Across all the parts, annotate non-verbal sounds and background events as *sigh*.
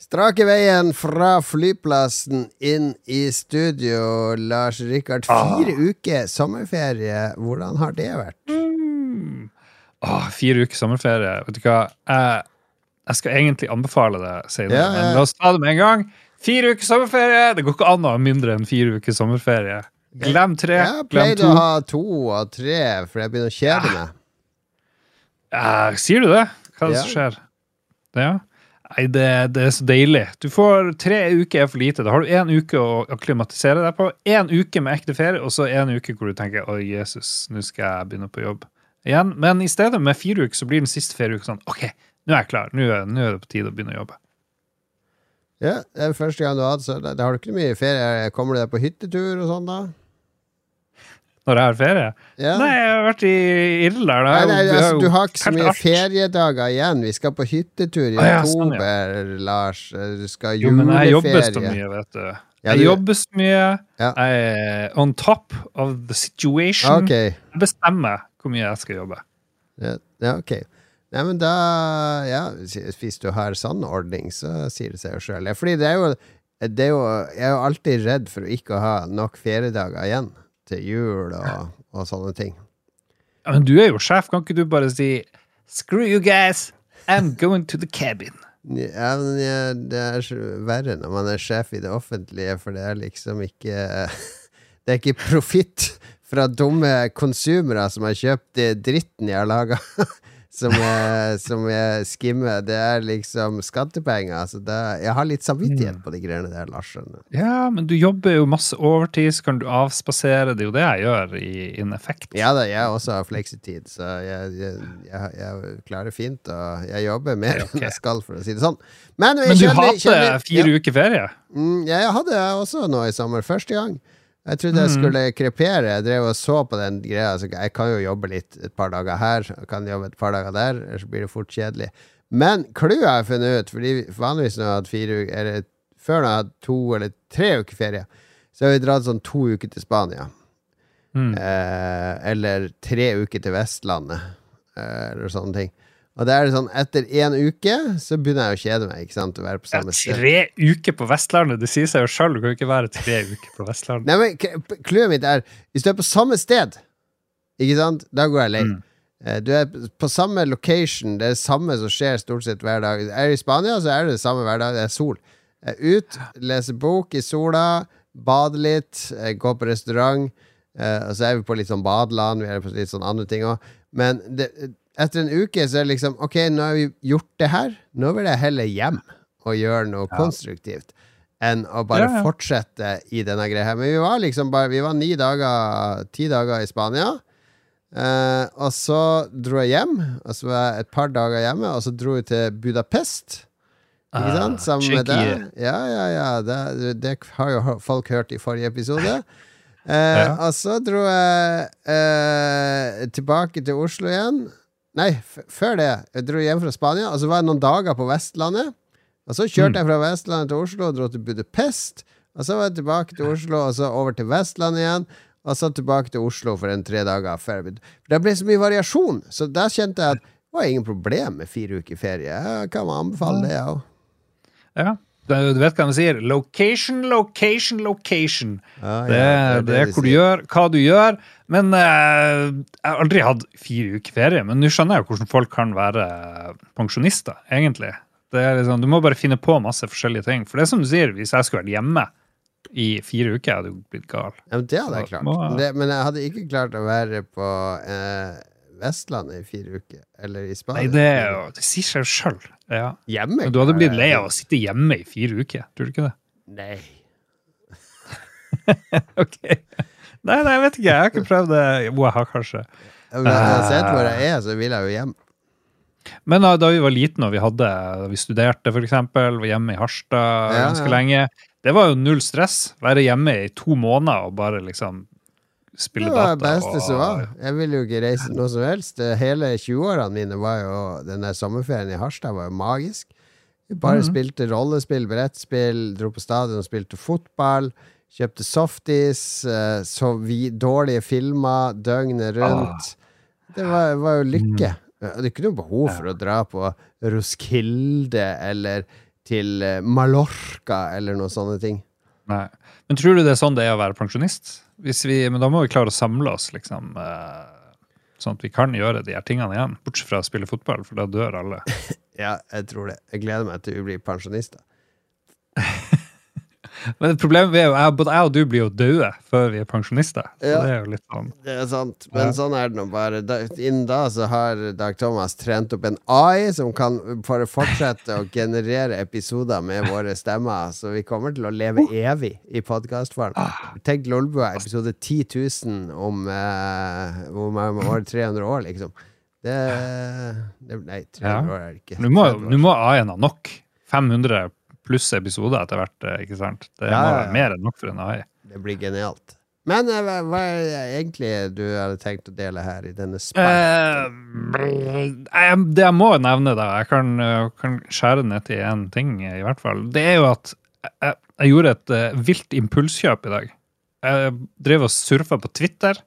Strake veien fra flyplassen inn i studio. Lars Rikard, fire uker sommerferie. Hvordan har det vært? Mm. Åh, fire uker sommerferie. Vet du hva? Jeg, jeg skal egentlig anbefale det senere, Ja, ja, ja. men la oss ta det med en gang. Fire uker sommerferie! Det går ikke an å ha mindre enn fire uker sommerferie. Glem tre, Jeg to. Jeg pleide å ha to og tre, for jeg begynner å kjede meg. Eh, sier du det? Hva er det Ja. som skjer? Ja. Nei, det, det er så deilig. Du får tre uker er for lite. Da har du én uke å akklimatisere deg på. Én uke med ekte ferie, og så én uke hvor du tenker 'Å, Jesus, nå skal jeg begynne på jobb'. Igjen. Men i stedet med fire uker så blir den siste ferieuka sånn 'OK, nå er jeg klar. Nå er, nå er det på tide å begynne å jobbe'. Ja, det er første gang du har hatt så Da da har du ikke mye ferie. Kommer du deg på hyttetur og sånn, da? Når jeg har ferie. Ja. Nei, jeg har vært i Irland. Nei, nei, altså, du har ikke så mye feriedager igjen. Vi skal på hyttetur i ah, ja, sånn, ja. Lars. Du skal ha Jo, men jeg jobber så mye, vet du. Ja, Jeg jobber så mye. Jeg er on top of the situation. Ok. Jeg bestemmer hvor mye jeg skal jobbe. Ja, ja, ok. Nei, men da Ja, hvis du har sånn ordning, så sier det seg jo sjøl. Fordi det er jo det er jo, jeg er jo alltid redd for å ikke ha nok feriedager igjen til jul og, og sånne ting. Ja, men du er jo sjef, kan ikke du bare si Screw you guys, I'm going to the cabin. Ja, men ja, det er verre når man er sjef i det offentlige, for det er liksom ikke *laughs* Det er ikke profitt fra dumme konsumere som har kjøpt dritten jeg har laga, *laughs* som, jeg- som jeg skimmer. Det er liksom skattepenger. Så det, jeg har litt samvittighet på de greiene der, Lars. Ja, men du jobber jo masse overtid, så kan du avspasere. Det er jo det jeg gjør i In Effect. Ja da, jeg også har fleksitid, så jeg, jeg, jeg, jeg klarer fint, og jeg jobber mer okay. enn jeg skal, for å si det sånn. Men, Men du hadde fire ja. uker ferie? Mm, jeg hadde også nå i sommer. Første gang. Jeg trodde jeg Mm. skulle krepere. Jeg drev og så på den greia. Så jeg kan jo jobbe litt et par dager her, jeg kan jobbe et par dager der, ellers blir det fort kjedelig. Men clouet har jeg funnet ut, fordi vanligvis når jeg har hatt fire uker Eller før når jeg har hatt to eller tre uker ferie, så har vi dratt sånn to uker til Spania. Mm. Eh, eller tre uker til Vestlandet, eh, eller sånne ting. Og det er sånn, etter én uke så begynner jeg å kjede meg, ikke sant, å være på samme sted. tre uker på Vestlandet, det sier seg jo sjøl. Du kan jo ikke være tre uker på Vestlandet. Nei, men Clouet mitt er Hvis du er på samme sted, ikke sant, da går jeg lei. Mm. Eh, Du er på samme location, det er det samme som skjer stort sett hver dag. Er du i Spania, så er det det samme hver dag. Det er sol. Er Ut, lese bok i sola, bade litt, eh, gå på restaurant. eh, Og så er vi på litt sånn badeland, vi er på litt sånn andre ting òg. Men det, etter en uke så er det liksom Ok, nå har vi gjort det her. Nå vil jeg heller hjem og gjøre noe konstruktivt enn å bare Ja, ja. fortsette i denne greia her. Men vi var liksom bare Vi var ni dager, ti dager i Spania. Eh, og så dro jeg hjem, og så var jeg et par dager hjemme, og så dro jeg til Budapest. Ikke Ah, sant? Sammen med deg. Ja, ja, ja. Det, det har jo folk hørt i forrige episode. *laughs* Eh, Ja. Og så dro jeg eh, tilbake til Oslo igjen. Nei, før det. Jeg dro hjem fra Spania, og så var jeg noen dager på Vestlandet. Og så kjørte Mm. jeg fra Vestlandet til Oslo og dro til Budapest. Og så var jeg tilbake til Oslo, og så over til Vestlandet igjen. Og så tilbake til Oslo for en tre dager før. det ble så mye variasjon, så da kjente jeg at det var ingen problem med fire uker ferie. Jeg kan anbefale det, jeg òg. Ja. Du du vet hva de sier? Location, location, location. Ja, Det, er det er de hvor du gjør, hva du gjør. Men eh, jeg har aldri hatt fire uker ferie. Men nå skjønner jeg jo hvordan folk kan være pensjonister, egentlig. Det liksom, du må bare finne på masse forskjellige ting. For det er som du sier, hvis jeg skulle vært hjemme i fire uker, jeg hadde jo blitt gal. Ja, men det hadde jeg klart. må- Det, men jeg hadde ikke klart å være på eh, Vestlandet i fire uker. Eller i Spania. Nei, det, jo, det sier seg jo sjøl. Ja. Hjemme? Du hadde blitt lei av å sitte hjemme i fire uker, tror du ikke det? Nei. *laughs* Ok. Nei, nei, jeg vet ikke. Jeg har ikke prøvd det. Jo, jeg har kanskje. Men Uansett hvor jeg er, så vil jeg jo hjem. Men da, da vi var liten og vi hadde, vi studerte, eksempel, var hjemme i Harstad Ja, ganske ja. lenge, det var jo null stress. Være hjemme i to måneder og bare liksom spille data. Det var det beste beste som var. Jeg ville jo ikke reise noe som helst. Hele 20-årene mine var jo Den der sommerferien i Harstad var jo magisk. Vi bare Mhm. spilte rollespill, brettspill, dro på stadion og spilte fotball. Kjøpte softis, eh, så vi dårlige filmer døgnet rundt. Det var, var jo lykke. Mm. Det er ikke noe behov for å dra på Roskilde eller til eh, Mallorca eller noen sånne ting. Nei. Men tror du det er sånn det er å være pensjonist? Vi, men da må vi klare å samle oss, liksom. eh, Sånn at vi kan gjøre de her tingene igjen. Bortsett fra å spille fotball, for da dør alle. *laughs* Ja, jeg tror det. Jeg gleder meg til vi blir pensjonister. *laughs* Men problemet er jo både jeg og du blir jo døde før vi er pensjonister. Så Ja. det er jo litt sånn Det er sant, men Ja. sånn er det nå bare. Da, innen da så har Dag Thomas trent opp en AI som kan bare fortsette å generere episoder med våre stemmer, så vi kommer til å leve evig i podkastform. Tenk Lolbua, episode 10 000 om, eh, om, om år 300 år, liksom. Det, det Nei, 300 Ja. år er det ikke. Nå må, nå må AI-en ha nok. 500 pluss episoder etter hvert, eh, ikke sant? Det Ja, må være mer enn nok for en AI. Det blir genialt. Men eh, hva, hva er det egentlig du hadde tenkt å dele her i denne spalten? Eh, det jeg må nevne, da Jeg kan, eh, kan skjære ned til én ting, i hvert fall. Det er jo at jeg, jeg gjorde et uh, vilt impulskjøp i dag. Jeg drev og surfa på Twitter.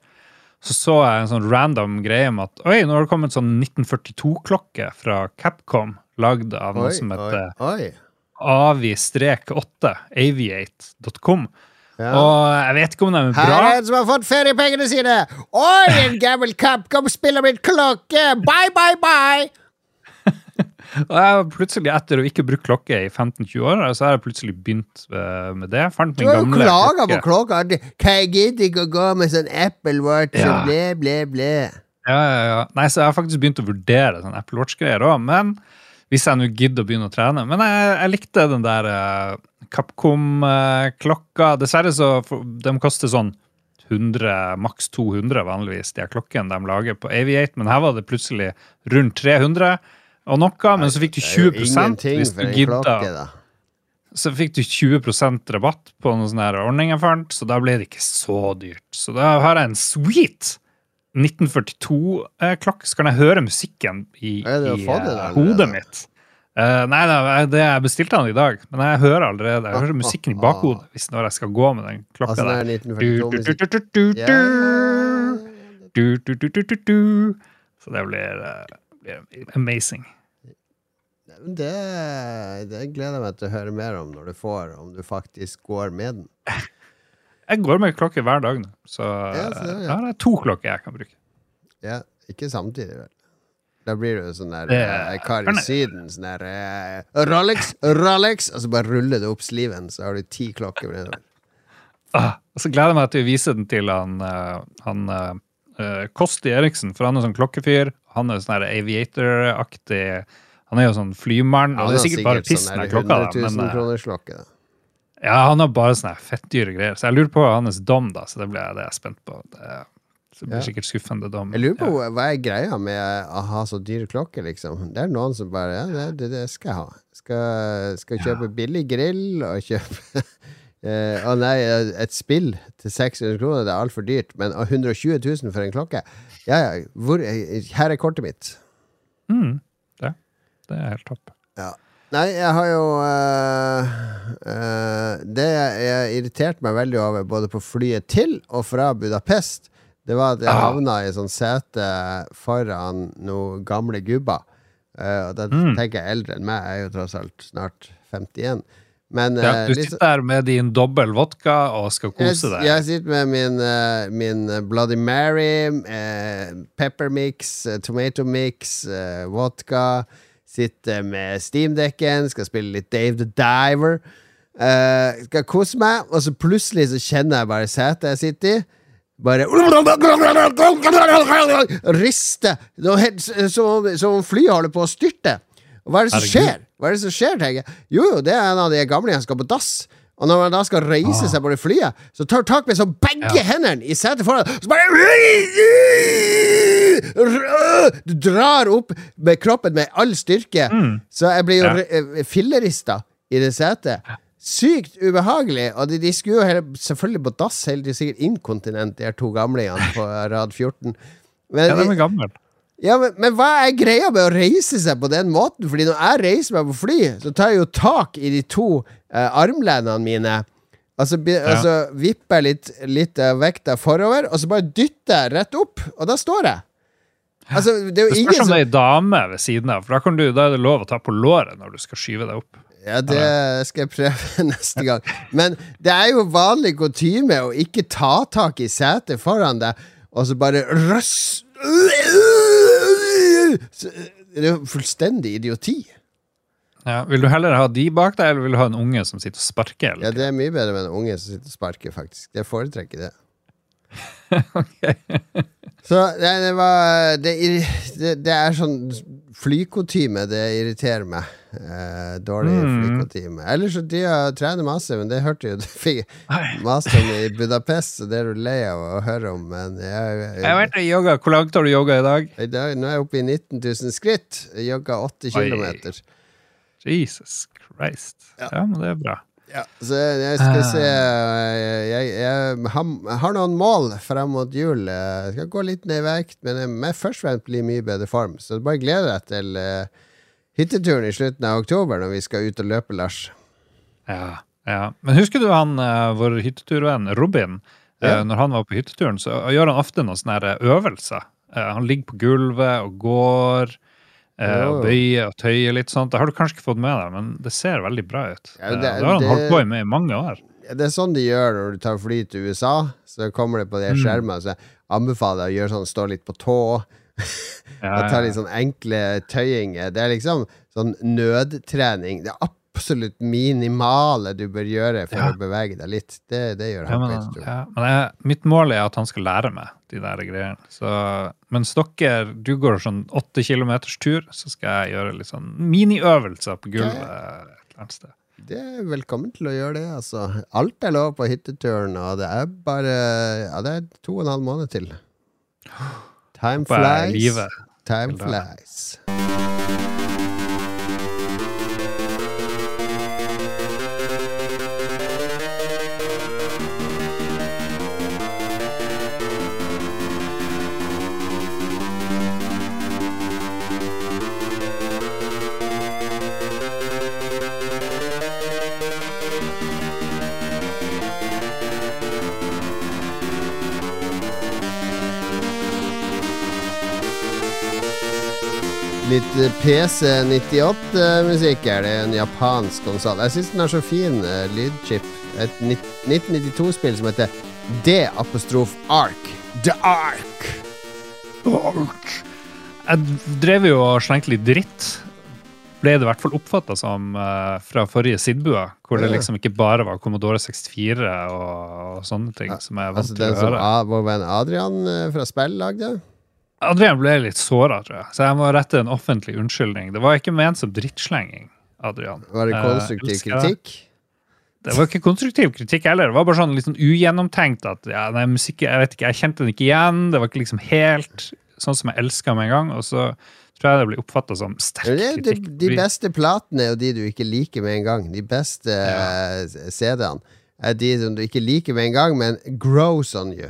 Så så jeg en sånn random greie om at oi, nå har det kommet sånn 1942-klokke fra Capcom, lagd av noe oi, som oi, oi. Avi-8, aviate.com. Ja. Og jeg vet ikke om de er Her bra. er en som har fått feriepengene sine! Oi, en gammel Capcom-spiller min klokke! Bye, bye, bye! *laughs* Og jeg plutselig, etter å ikke brukt klokke i 15-20 år, så har jeg plutselig begynt eh, med det. Fant Du har jo klaga på klokka. Hva jeg gidder ikke å gå med sånn Apple Watch Ja. og ble, ble, ble. Ja, ja, ja. Nei, så jeg har faktisk begynt å vurdere sånn Apple Watch-greier òg, men hvis jeg nå gidder å begynne å trene. Men jeg, jeg likte den der uh, Capcom-klokka. Dessverre så de koster sånn 100, maks 200 vanligvis, de klokkene de lager på Aviate, men her var det plutselig rundt 300 og noe, men så fikk du Det er jo 20 ingenting hvis du gidda. Så fikk du 20% rabatt på noen sånne ordninger så da ble det ikke så dyrt. Så da har jeg en sweet 1942-klokke, så kan jeg høre musikken i, i eh, hodet mitt. Uh, nei, jeg- det jeg bestilte den i dag, men jeg hører allerede Jeg hører musikken i bakhodet hvis når jeg skal gå med den klokka Altså, der. er Du, 1942-musikk. du, du, du, du, Ja, ja, du. Du, du, du, du, du, du. Så det blir, eh, blir amazing. Det, det gleder jeg meg til å høre mer om når du får, om du faktisk går med den. Jeg går med klokke hver dag nå, så Ja, så det, ja. har jeg to klokker jeg kan bruke. Ja, ikke samtidig, vel. Da blir du sånn der Det- eh, kar i Syden. Sånn der eh, Rolex, Rolex! Og så bare ruller du opp sliven, så har du ti klokker. Ah, og så gleder jeg meg til å vise den til han, eh, han eh, Kosti Eriksen, for han er sånn klokkefyr. Han er sånn aviator-aktig Han er jo sånn flymann, og det er sikkert, sikkert bare sånn den der klokka. 100 da, 000 Men, eh, kroners klokke. da. Ja, han har bare sånne fettdyre greier. Så jeg lurer på hans dom, da. Så det blir det jeg spent på. Det, så blir Ja. sikkert skuffende dom. Jeg lurer på Ja. hva er greia med å ha så dyre klokker, liksom. Det er noen som bare Ja, det, det, det skal jeg ha. Skal, skal kjøpe billig grill og kjøpe *laughs* eh, Å nei, et spill til 600 kroner, det er altfor dyrt. Men 120 000 for en klokke? Ja, ja, hvor, her er kortet mitt. Mm, det, det er helt topp. Ja. Nei, jeg har jo øh, øh, Det jeg irriterte meg veldig over, både på flyet til og fra Budapest, det var at jeg Ah. havna i sånn sete foran noen gamle gubber. Uh, og da Mm. tenker jeg eldre enn meg, jeg er jo tross alt snart 51. Men Ja, du litt sitter der med din dobbel vodka og skal kose deg. jeg sitter med min, min Bloody Mary, uh, pepper mix, eh, tomato mix, eh, vodka. Sitter med steamdekken, skal spille litt Dave the Diver. Uh, skal kose meg, og så plutselig så kjenner jeg bare setet jeg sitter i. Bare Riste. Det var Som om, som om flyet holder på å styrte. Og hva er det som skjer? Hva er det som skjer, tenker jeg? Jo, jo, det er en av de gamle som skal på dass. Og når man da skal reise seg på det flyet, så tar tak med så begge Ja. hendene i setet foran, så bare Du drar opp med kroppen med all styrke. Så jeg blir jo Ja. fillerista i det setet. Sykt ubehagelig. Og de, de skulle jo selvfølgelig på dass tiden, sikkert inkontinent, de to gamlingene på *laughs* rad 14. Men, Ja, de er gamle. ja, men, men hva er greia med å reise seg på den måten? Fordi når jeg reiser meg på fly, så tar jeg jo tak i de to eh, armlenene mine. Altså, be, altså vipper litt, litt vekta forover, og så bare dytter jeg rett opp, og da står jeg. Altså, det er jo Det spørs om det er ei dame ved siden av, for da, kan du, da er det lov å ta på låret når du skal skyve deg opp. Ja, det skal jeg prøve *laughs* neste gang. Men det er jo vanlig kutyme å ikke ta tak i setet foran deg, og så bare røss Det er jo fullstendig idioti. Ja. Vil du heller ha de bak deg, eller vil du ha en unge som sitter og sparker? Ja, det er mye bedre med en unge som sitter og sparker, faktisk. Jeg foretrekker det. *laughs* Så det, det var det, det, er sånn flykutyme, det irriterer meg. Eh, dårlig Mm. flykutyme. Ellers så de trener masse, men det hørte jo du fikk masse om i Budapest, så det er du lei av å høre om. Men jeg, Jeg har vært og jogga. Hvor langt har du jogga i dag? i dag, nå er jeg oppe i 19 000 skritt. Jeg jogga 8 Oi. km. Jesus Christ. Ja. Ja, men det er bra. Ja, så jeg skal Ah. se Jeg, jeg, jeg, har, noen mål frem mot jul. Jeg skal gå litt ned i vekt, men jeg må først og fremst bli i mye bedre form. Så bare gled deg til uh, hytteturen i slutten av oktober, når vi skal ut og løpe, Lars. Ja, ja. Men husker du han, uh, vår hytteturvenn Robin? Eh, Ja. Når han var på hytteturen, så gjør han ofte noen sånne øvelser. Han ligger på gulvet og går. Eh, Oh. Og bøye og tøye litt sånt. Det har du kanskje ikke fått med deg, men det ser veldig bra ut. Ja, Eh, det- det, har han det- holdt på med i mange år. Det er sånn de gjør når du tar fly til USA. Så kommer det på de Mm. Så jeg anbefaler å gjøre sånn stå litt på tå. *laughs* Ja, Og ta litt sånn enkle tøyinger. Det er liksom sånn nødtrening. Det er absolutt minimale du bør gjøre for Ja. å bevege deg litt. Det, det gjør han på men, ja, men jeg, mitt mål er at han skal lære meg de der greiene. Så, mens dere du går sånn åtte kilometers tur, så skal jeg gjøre litt sånn miniøvelser på gulvet et eller annet sted. Det er velkommen til å gjøre det, altså. Alt er lov på hytteturen, og det er bare Ja, det er to og en halv måned til. Time flies. Time flies. PC98-musikk er det, en japansk konsoll. Jeg syns den har så fin uh, lydchip. Et 1992-spill som heter D apostrof Ark. The Ark! Ark. Jeg drev jo og slengte litt dritt. Ble det i hvert fall oppfatta som uh, fra forrige Sidbua, hvor det liksom ikke bare var Commodore 64 og, og sånne ting som jeg er vant Altså til å som høre. A- vår venn Adrian eh, fra spill lagde? Adrian ble litt såra, tror jeg, så jeg må rette en offentlig unnskyldning. Det var ikke ment som drittslenging, Adrian. Var det Eh, konstruktiv elsker- kritikk? Det var ikke konstruktiv kritikk heller. Det var bare sånn litt sånn ugjennomtenkt at ja, nei, musikk, jeg vet ikke, jeg kjente den ikke igjen. Det var ikke liksom helt sånn som jeg elska med en gang. Og så tror jeg det blir oppfatta som sterk kritikk. det de, de beste platene er jo de du ikke liker med en gang. De beste Ja. uh, CD-ene er de som du ikke liker med en gang, men grows on you.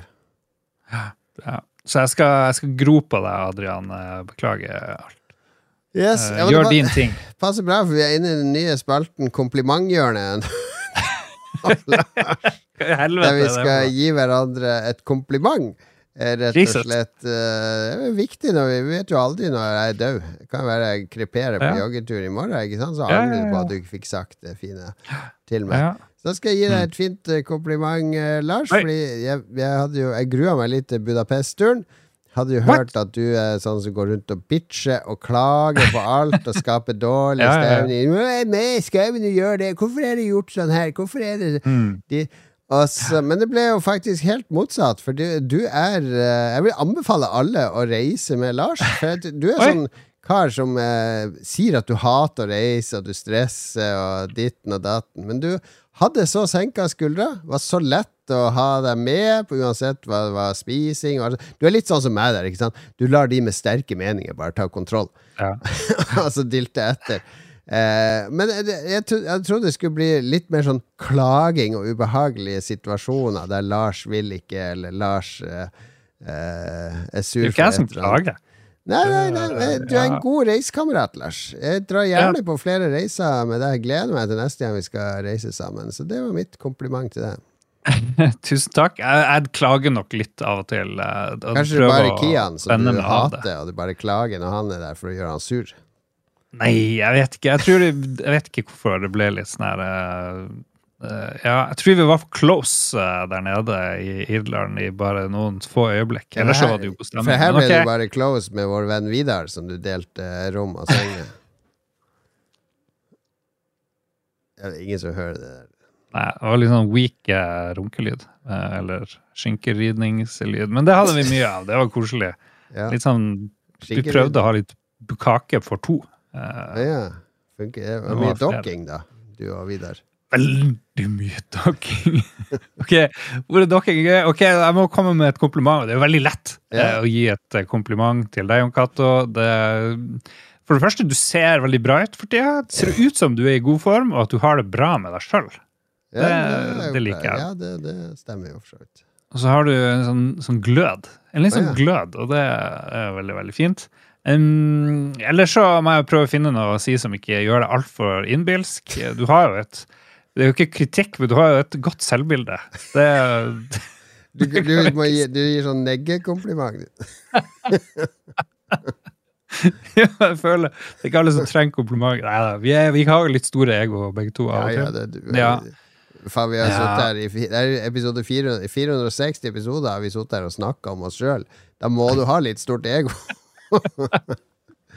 Ja. Så jeg skal, jeg skal gro på deg, Adrian. Eh, Beklager alt. Yes, det Gjør var- din ting. *laughs* passer bra, for vi er inne i den nye spalten Komplimenthjørnet. *laughs* Der vi skal gi hverandre et kompliment. Eh, Rett og slett. Det er viktig når vi, vi vet jo aldri når jeg er død. Det kan være jeg kreperer på Ja. joggetur i morgen, ikke sant? så angrer du på at du ikke fikk sagt det fine til meg. Ja. Så da skal jeg gi deg et fint eh, kompliment, eh, Lars. Oi. Fordi jeg, jeg, jo, jeg grua meg litt til Budapest-turen. Hadde jo What? hørt at du er sånn som går rundt og bitcher og klager på alt og skaper *laughs* dårlig Ja, ja, ja. stemning. «Nå er skal vi gjøre det? Hvorfor er det gjort sånn her? Hvorfor er det Mm. de, også, men det ble jo faktisk helt motsatt, for du, du er eh, Jeg vil anbefale alle å reise med Lars. For du er sånn kar som eh, sier at du hater å reise, og du stresser og ditten og datten. Men du hadde så senka skuldre, var så lett å ha deg med på uansett hva det var spising. Du er litt sånn som meg der, ikke sant? Du lar de med sterke meninger bare ta kontroll. Ja. *laughs* altså dilte etter. Eh, men jeg, jeg, jeg trodde det skulle bli litt mer sånn klaging og ubehagelige situasjoner der Lars vil ikke, eller Lars eh, eh, er sur Det er ikke jeg som et eller klager. Nei, nei, nei, du er en god reisekamerat, Lars. Jeg drar gjerne på flere reiser med deg. Jeg gleder meg til neste gang vi skal reise sammen. Så det var mitt kompliment til deg. *laughs* Tusen takk. Jeg, jeg klager nok litt av og til. Jeg, Kanskje det er bare Kian som du hater, og du bare klager når han er der for å gjøre han sur. Nei, jeg vet ikke. Jeg, tror det, jeg vet ikke hvorfor det ble litt sånn her eh, eh, Ja, jeg tror vi var for close eh, der nede i Irland i bare noen få øyeblikk. Ellers så var det jo på stemmen. For her ble okay. du bare close med vår venn Vidar, som du delte rom og seng med. Det ingen som hører det der. Nei, det var litt sånn weak eh, runkelyd. eh, eller skinkeridningslyd. Men det hadde vi mye av. Det var koselig. *laughs* Ja. Litt sånn Vi prøvde å ha litt kake for to. Eh, Ja, funker. Det var mye dokking, da. Du og Vidar. Veldig mye dokking. *laughs* ok, hvor er dokking? Ok, Jeg må komme med et kompliment. Det er veldig lett eh, å gi et eh, kompliment til deg, Jon Cato. For det første, du ser veldig bra ut for tida. Det ser ut som du er i god form, og at du har det bra med deg sjøl. Ja, Det- det liker jeg. Ja, det, det stemmer jo for så vidt. Og så har du en sånn, sånn glød. En litt sånn ja. glød, og det er veldig, veldig fint. Um, ellers så må jeg prøve å finne noe å si som ikke gjør det altfor innbilsk. Du har jo et Det er jo ikke kritikk, men du har jo et godt selvbilde. Det, Du, du, må gi, du gir sånn neggekompliment. *laughs* ja, jeg føler Det er ikke alle som trenger kompliment. Nei da, vi, vi har jo litt store ego, begge to. Av ja, ja, det, du, Ja. Faen, vi har Ja. sittet her i det er episode 400, 460 episoder har vi sittet her og snakka om oss sjøl. Da må du ha litt stort ego. *laughs*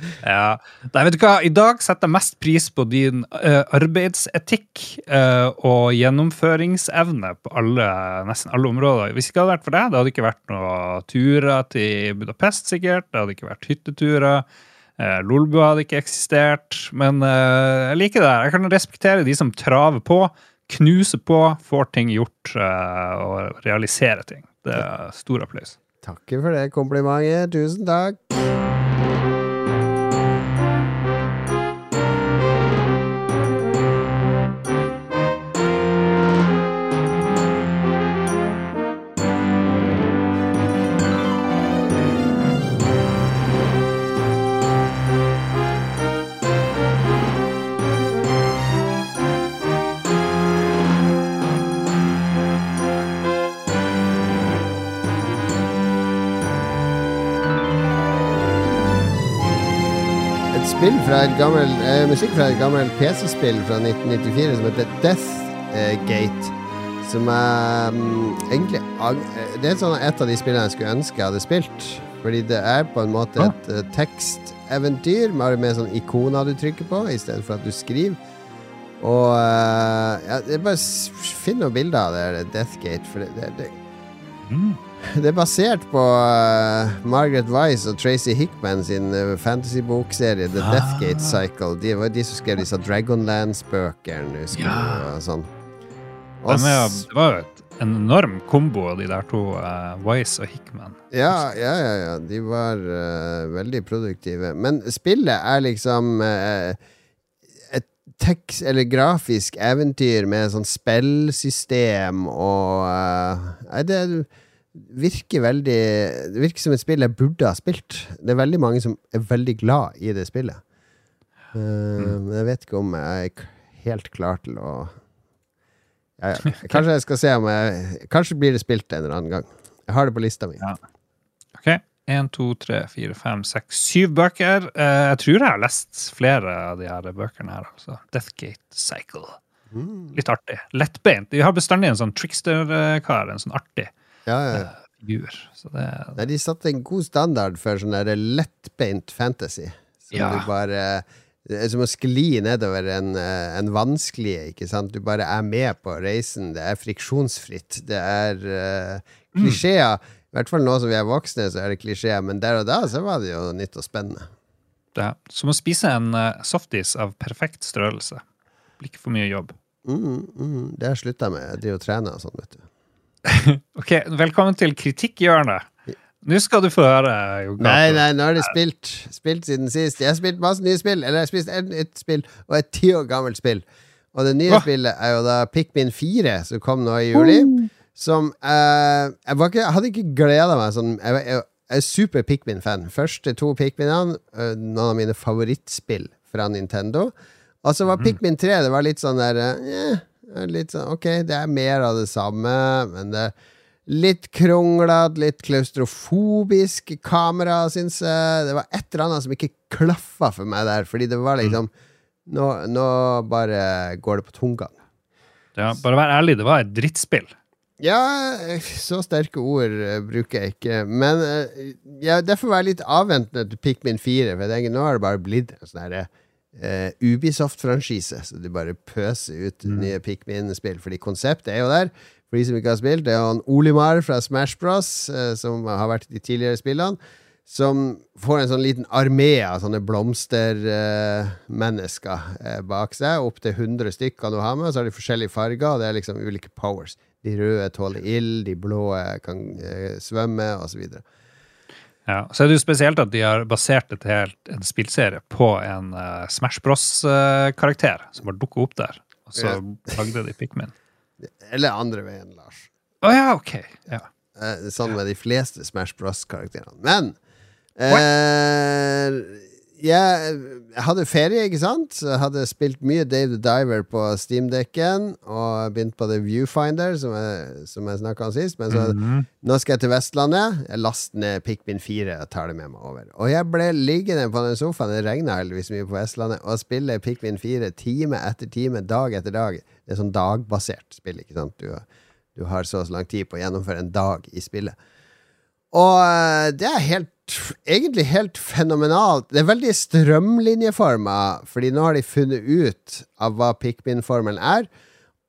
*laughs* Ja. Nei, vet du hva? I dag setter jeg mest pris på din uh, arbeidsetikk uh, og gjennomføringsevne på alle, nesten alle områder. Hvis ikke hadde vært for deg, det hadde ikke vært noen turer til Budapest, sikkert. Det hadde ikke vært hytteturer. Uh, Lolbua hadde ikke eksistert. Men jeg liker det. Jeg kan respektere de som traver på, knuser på, får ting gjort og realiserer ting. Det er stor applaus. Takker for det komplimentet. Tusen takk. Fra et gammel, eh, musikk fra et gammelt PC-spill fra 1994 som heter Death Gate. Som er um, egentlig eh, Det er sånn et av de spillene jeg skulle ønske jeg hadde spilt. Fordi det er på en måte et uh, teksteventyr med, med sånn ikoner du trykker på, i stedet for at du skriver. Og uh, ja, det Bare finn noen bilder av det Death Deathgate. For det, det, det, Mm. Det er basert på uh, Margaret Wise og Tracy Hickman sin uh, fantasybokserie The Ah. Deathgate Cycle. De var de som skrev disse Dragonlance-bøkene. husker du, Ja. Og sånn. Og er, det var jo et, en enorm kombo av de der to, uh, Wise og Hickman. ja, ja, ja, ja. De var eh, veldig produktive. Men spillet er liksom eh, et tekst- eller grafisk eventyr med sånn spillsystem og eh, Nei, det virker veldig Det virker som et spill jeg burde ha spilt. Det er veldig mange som er veldig glad i det spillet. Eh, Men jeg vet ikke om jeg er helt klar til å ja, ja. Kanskje jeg skal se om jeg Kanskje blir det spilt en eller annen gang. Jeg har det på lista mi. Ja. Ok, 1, 2, 3, 4, 5, 6, 7 bøker. Uh, jeg tror jeg har lest flere av de her bøkene her. altså. Deathgate Cycle. Mm. Litt artig. Lettbeint. Vi har bestandig en sånn trickster-kar. En sånn artig Ja, ja, ja. figur. Så det Nei, de satte en god standard for sånn lettbeint fantasy. Som Ja. du bare Det er som å skli nedover en, eh, en vanskelig, ikke sant. Du bare er med på reisen. Det er friksjonsfritt. Det er uh, klisjeer. I hvert fall nå som vi er voksne, så er det klisjeer, men der og da så var det jo nytt og spennende. det er som å spise en eh, softis av perfekt størrelse. Blir ikke for mye jobb. Mm, mm, det har jeg slutta med. Jeg driver og trener og sånn, vet du. *laughs* Ok, Velkommen til Kritikkhjørnet. Nå skal du få høre. Jogato. Nei, nei, nå har det spilt Spilt siden sist. Jeg har spilt masse nye spill. Eller jeg har spist et, nytt spill og et ti år gammelt spill. Og det nye Hva? spillet er jo da Pikmin 4, som kom nå i juli. Som eh, jeg, ikke, jeg hadde ikke gleda meg sånn Jeg, jeg, jeg er super Pikmin-fan. Første to Pikminene, eh, noen av mine favorittspill fra Nintendo. Og så var Pikmin 3 Det var litt sånn der eh, Litt sånn, Ok, det er mer av det samme, men det Litt kronglete, litt klaustrofobisk kamera, syns jeg. Det var et eller annet som ikke klaffa for meg der, fordi det var liksom Nå, nå bare går det på tomgang. Ja, bare vær ærlig, det var et drittspill. Ja, så sterke ord eh, bruker jeg ikke. Men eh, jeg derfor var jeg litt avventende til Pikmin 4. For jeg tenker, nå har det bare blitt en sånn herre eh, Ubisoft-franchise. Så du bare pøser ut nye Pikmin-spill. Fordi konseptet er jo der. For de som ikke har spilt, det er han Olimar fra Smash Bros, eh, som har vært i de tidligere spillene. Som får en sånn liten armé av sånne blomstermennesker eh, bak seg. Opptil 100 stykker du har med, og så har de forskjellige farger. Og det er liksom ulike powers. De røde tåler ild, de blå kan eh, svømme, osv. Ja, så er det jo spesielt at de har basert et helt, en spillserie på en uh, Smash Bros-karakter som har dukka opp der. Og så lagde de Pikmin. Eller andre veien, Lars. Å ja, ok. Ja. Eh, sånn med de fleste Smash Bros-karakterene. Men eh, jeg, jeg hadde ferie, ikke sant? Så jeg hadde spilt mye Dave the Diver på Steamdekken og begynt på The Viewfinder, som jeg, som jeg snakka om sist. Men så Mhm. nå skal jeg til Vestlandet. Jeg laster ned Pikmin 4 og tar det med meg over. Og jeg ble liggende på den sofaen, det regna heldigvis mye på Vestlandet, og spille Pikmin 4 time etter time, dag etter dag. Det er sånn dagbasert spill, ikke sant. Du, du har så og så lang tid på å gjennomføre en dag i spillet. Og eh, det er helt egentlig helt fenomenalt. Det er veldig strømlinjeforma, fordi nå har de funnet ut av hva Pikmin-formelen er,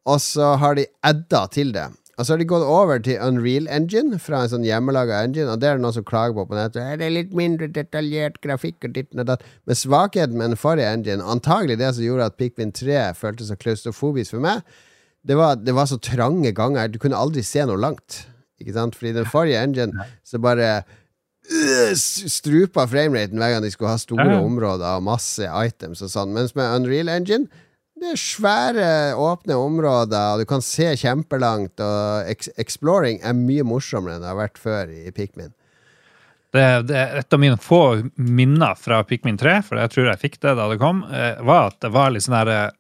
og så har de adda til det. Og så har de gått over til Unreal Engine fra en sånn hjemmelaga engine, og det er det noen som klager på på nettet. «Er Det litt mindre detaljert grafikk og ditt og datt. Men svakheten med den forrige engine, antagelig det som gjorde at Pikmin 3 føltes så klaustrofobisk for meg, det var, det var så trange ganger. Du kunne aldri se noe langt. Ikke sant? Fordi den forrige engine så bare øh, strupa frameraten hver gang de skulle ha store områder og masse items og sånn. Mens med Unreal Engine det er svære, åpne områder, og du kan se kjempelangt, og exploring er mye morsommere enn det har vært før i Pikmin. Det, det et av mine få minner fra Pikmin 3, for jeg tror jeg fikk det da det kom, eh, var at det var litt sånn her eh,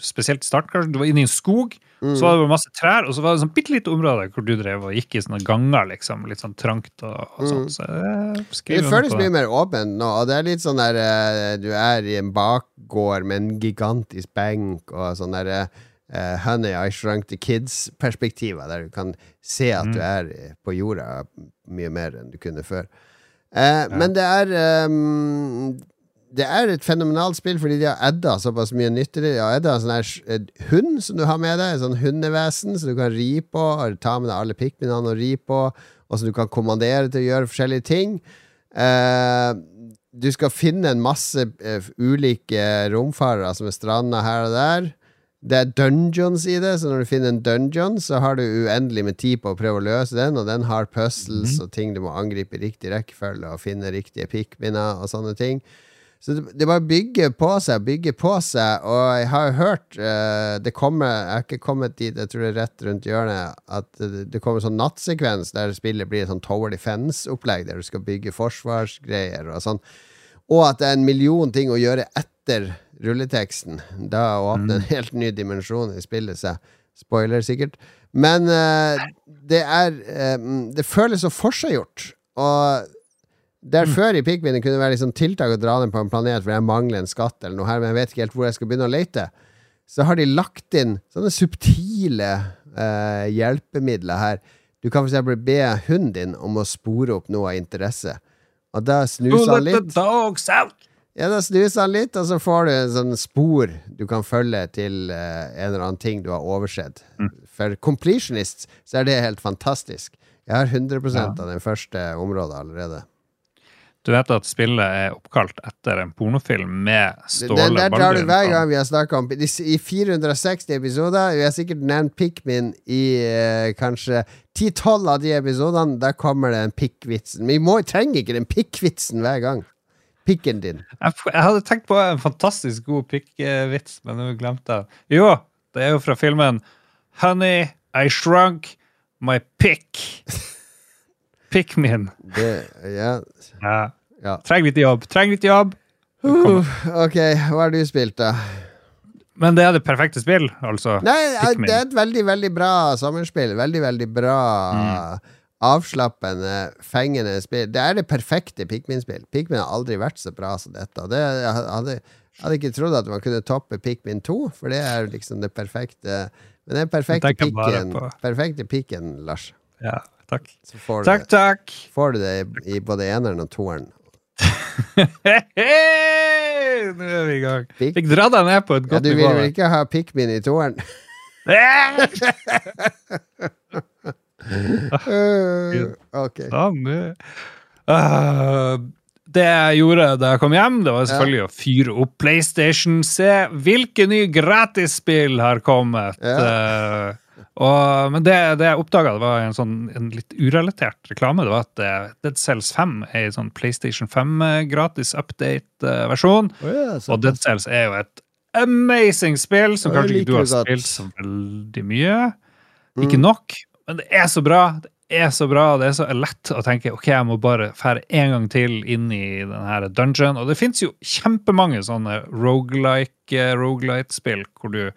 Spesielt i starten, kanskje. Du var inne i en skog, så var det masse trær, og så var det sånn bitte lite område hvor du drev og gikk i sånne ganger, liksom. Litt sånn trangt og, og sånn. Så Det føles mye mer åpent nå, og det er litt sånn der eh, Du er i en bakgård med en gigantisk benk og sånn derre uh, Honey, I Shrunk the Kids-perspektiver, der du kan se at du er eh, på jorda mye mer enn du kunne før. Eh, Men det er ehm, Det er et fenomenalt spill fordi de har adda såpass mye nytt i det. De har adda en sånn her hund som du har med deg, en sånn hundevesen som du kan ri på, og ta med deg alle pikminene og ri på, og som du kan kommandere til å gjøre forskjellige ting. Eh, du skal finne en masse eh, ulike romfarere som er stranda her og der. Det er dungeons i det, så når du finner en dungeon, så har du uendelig med tid på å prøve å løse den, og den har puzzles og ting du må angripe i riktig rekkefølge, og finne riktige pikminer og sånne ting. Så det, det bare bygger på seg, bygger på seg, og jeg har hørt uh, Det kommer, Jeg har ikke kommet dit, jeg tror det er rett rundt hjørnet, at det, det kommer sånn nattsekvens der spillet blir sånn Tower Defense-opplegg, der du skal bygge forsvarsgreier og sånn. Og at det er en million ting å gjøre etter rulleteksten. Da åpner en helt ny dimensjon i spillet seg. Spoiler, sikkert. Men uh, det er eh, Det føles så forseggjort. Og der før i Pikmin det være liksom tiltak å dra dem på en planet fordi jeg mangler en skatt, eller noe her, men jeg vet ikke helt hvor jeg skal begynne å lete, så har de lagt inn sånne subtile eh, hjelpemidler her. Du kan eksempel be hunden din om å spore opp noe av interesse. Og da snuser han litt. Ja, da snuser han litt, og så får du en sånn spor du kan følge til eh, en eller annen ting du har oversett. For completionists så er det helt fantastisk. Jeg har 100 Ja. av den første området allerede. Du vet at spillet er oppkalt etter en pornofilm med Ståle Den der drar du hver gang vi har snakka om I 460 episoder. Vi har sikkert nevnt Pikmin i eh, kanskje 10-12 av de episodene. Der kommer det en pikkvitsen. Vi må, trenger ikke den pikkvitsen hver gang. Pikken din. Jeg, jeg hadde tenkt på en fantastisk god pikkvits, men nå glemte jeg. Jo, det er jo fra filmen Honey, I shrunk my pick. *laughs* Pikmin. Det, ja, Ja. ja. Trenger litt jobb. Trenger litt jobb. Uh, ok, hva har du spilt, da? Men det er det perfekte spill, altså? Nei, Pikmin. det er et veldig, veldig bra sommerspill. Veldig, veldig bra Mm. avslappende, fengende spill. Det er det perfekte Pikmin-spill. Pikmin har aldri vært så bra som dette. Det, hadde, hadde ikke trodd at man kunne toppe Pikmin 2, for det er liksom det perfekte Men den perfekte pikken, perfekte pikken, Lars. Ja, takk. Så får du, Takk, takk. får du det i, i både eneren og toeren. Hei, Nå er vi i gang. Pik- Fikk dra deg ned på et Ja, du vil jo vel ikke ha Pikmin i toeren? Uh, *laughs* ok. Sånn, det. Det jeg gjorde da jeg kom hjem, det var selvfølgelig å fyre opp PlayStation. Se hvilke nye gratisspill har kommet. Eh, og, men det, det jeg oppdaga, var en sånn en litt urelatert reklame. Det var at eh, Dead Cells 5 er en sånn PlayStation 5 gratis update-versjon. Oh, ja, Og Dead Cells er jo et amazing spill som kanskje ikke du har that. spilt så veldig mye. Ikke Mm. nok, men det er så bra. Det er så bra, det er så lett å tenke ok, jeg må bare fære en gang til inn i denne dungeon. Og det fins jo kjempemange sånne roguelike, eh, hvor du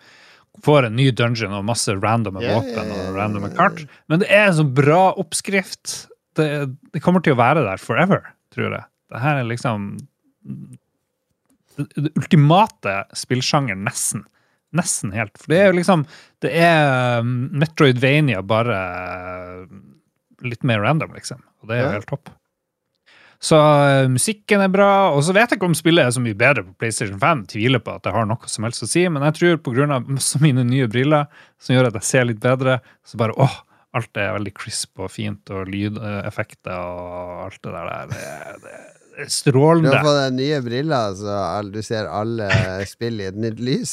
får en ny dungeon og masse randome yeah, våpen og randome kart. Men det er en sånn bra oppskrift. Det, det kommer til å være der forever, tror jeg. Det her er liksom det, ultimate spillsjanger, nesten. Nesten helt. For det er jo liksom Det er um, Metroidvania bare litt mer random, liksom. Og det er jo helt topp. Så uh, musikken er bra. Og så vet jeg ikke om spillet er så mye bedre på PlayStation 5. Tviler på at det har noe som helst å si, men jeg tror pga. *laughs* mine nye briller, som gjør at jeg ser litt bedre, så bare åh, alt er veldig crisp og fint, og lydeffekter og alt det der. Det, er- det er Du har fått deg nye briller, så du ser alle spill i et nytt lys.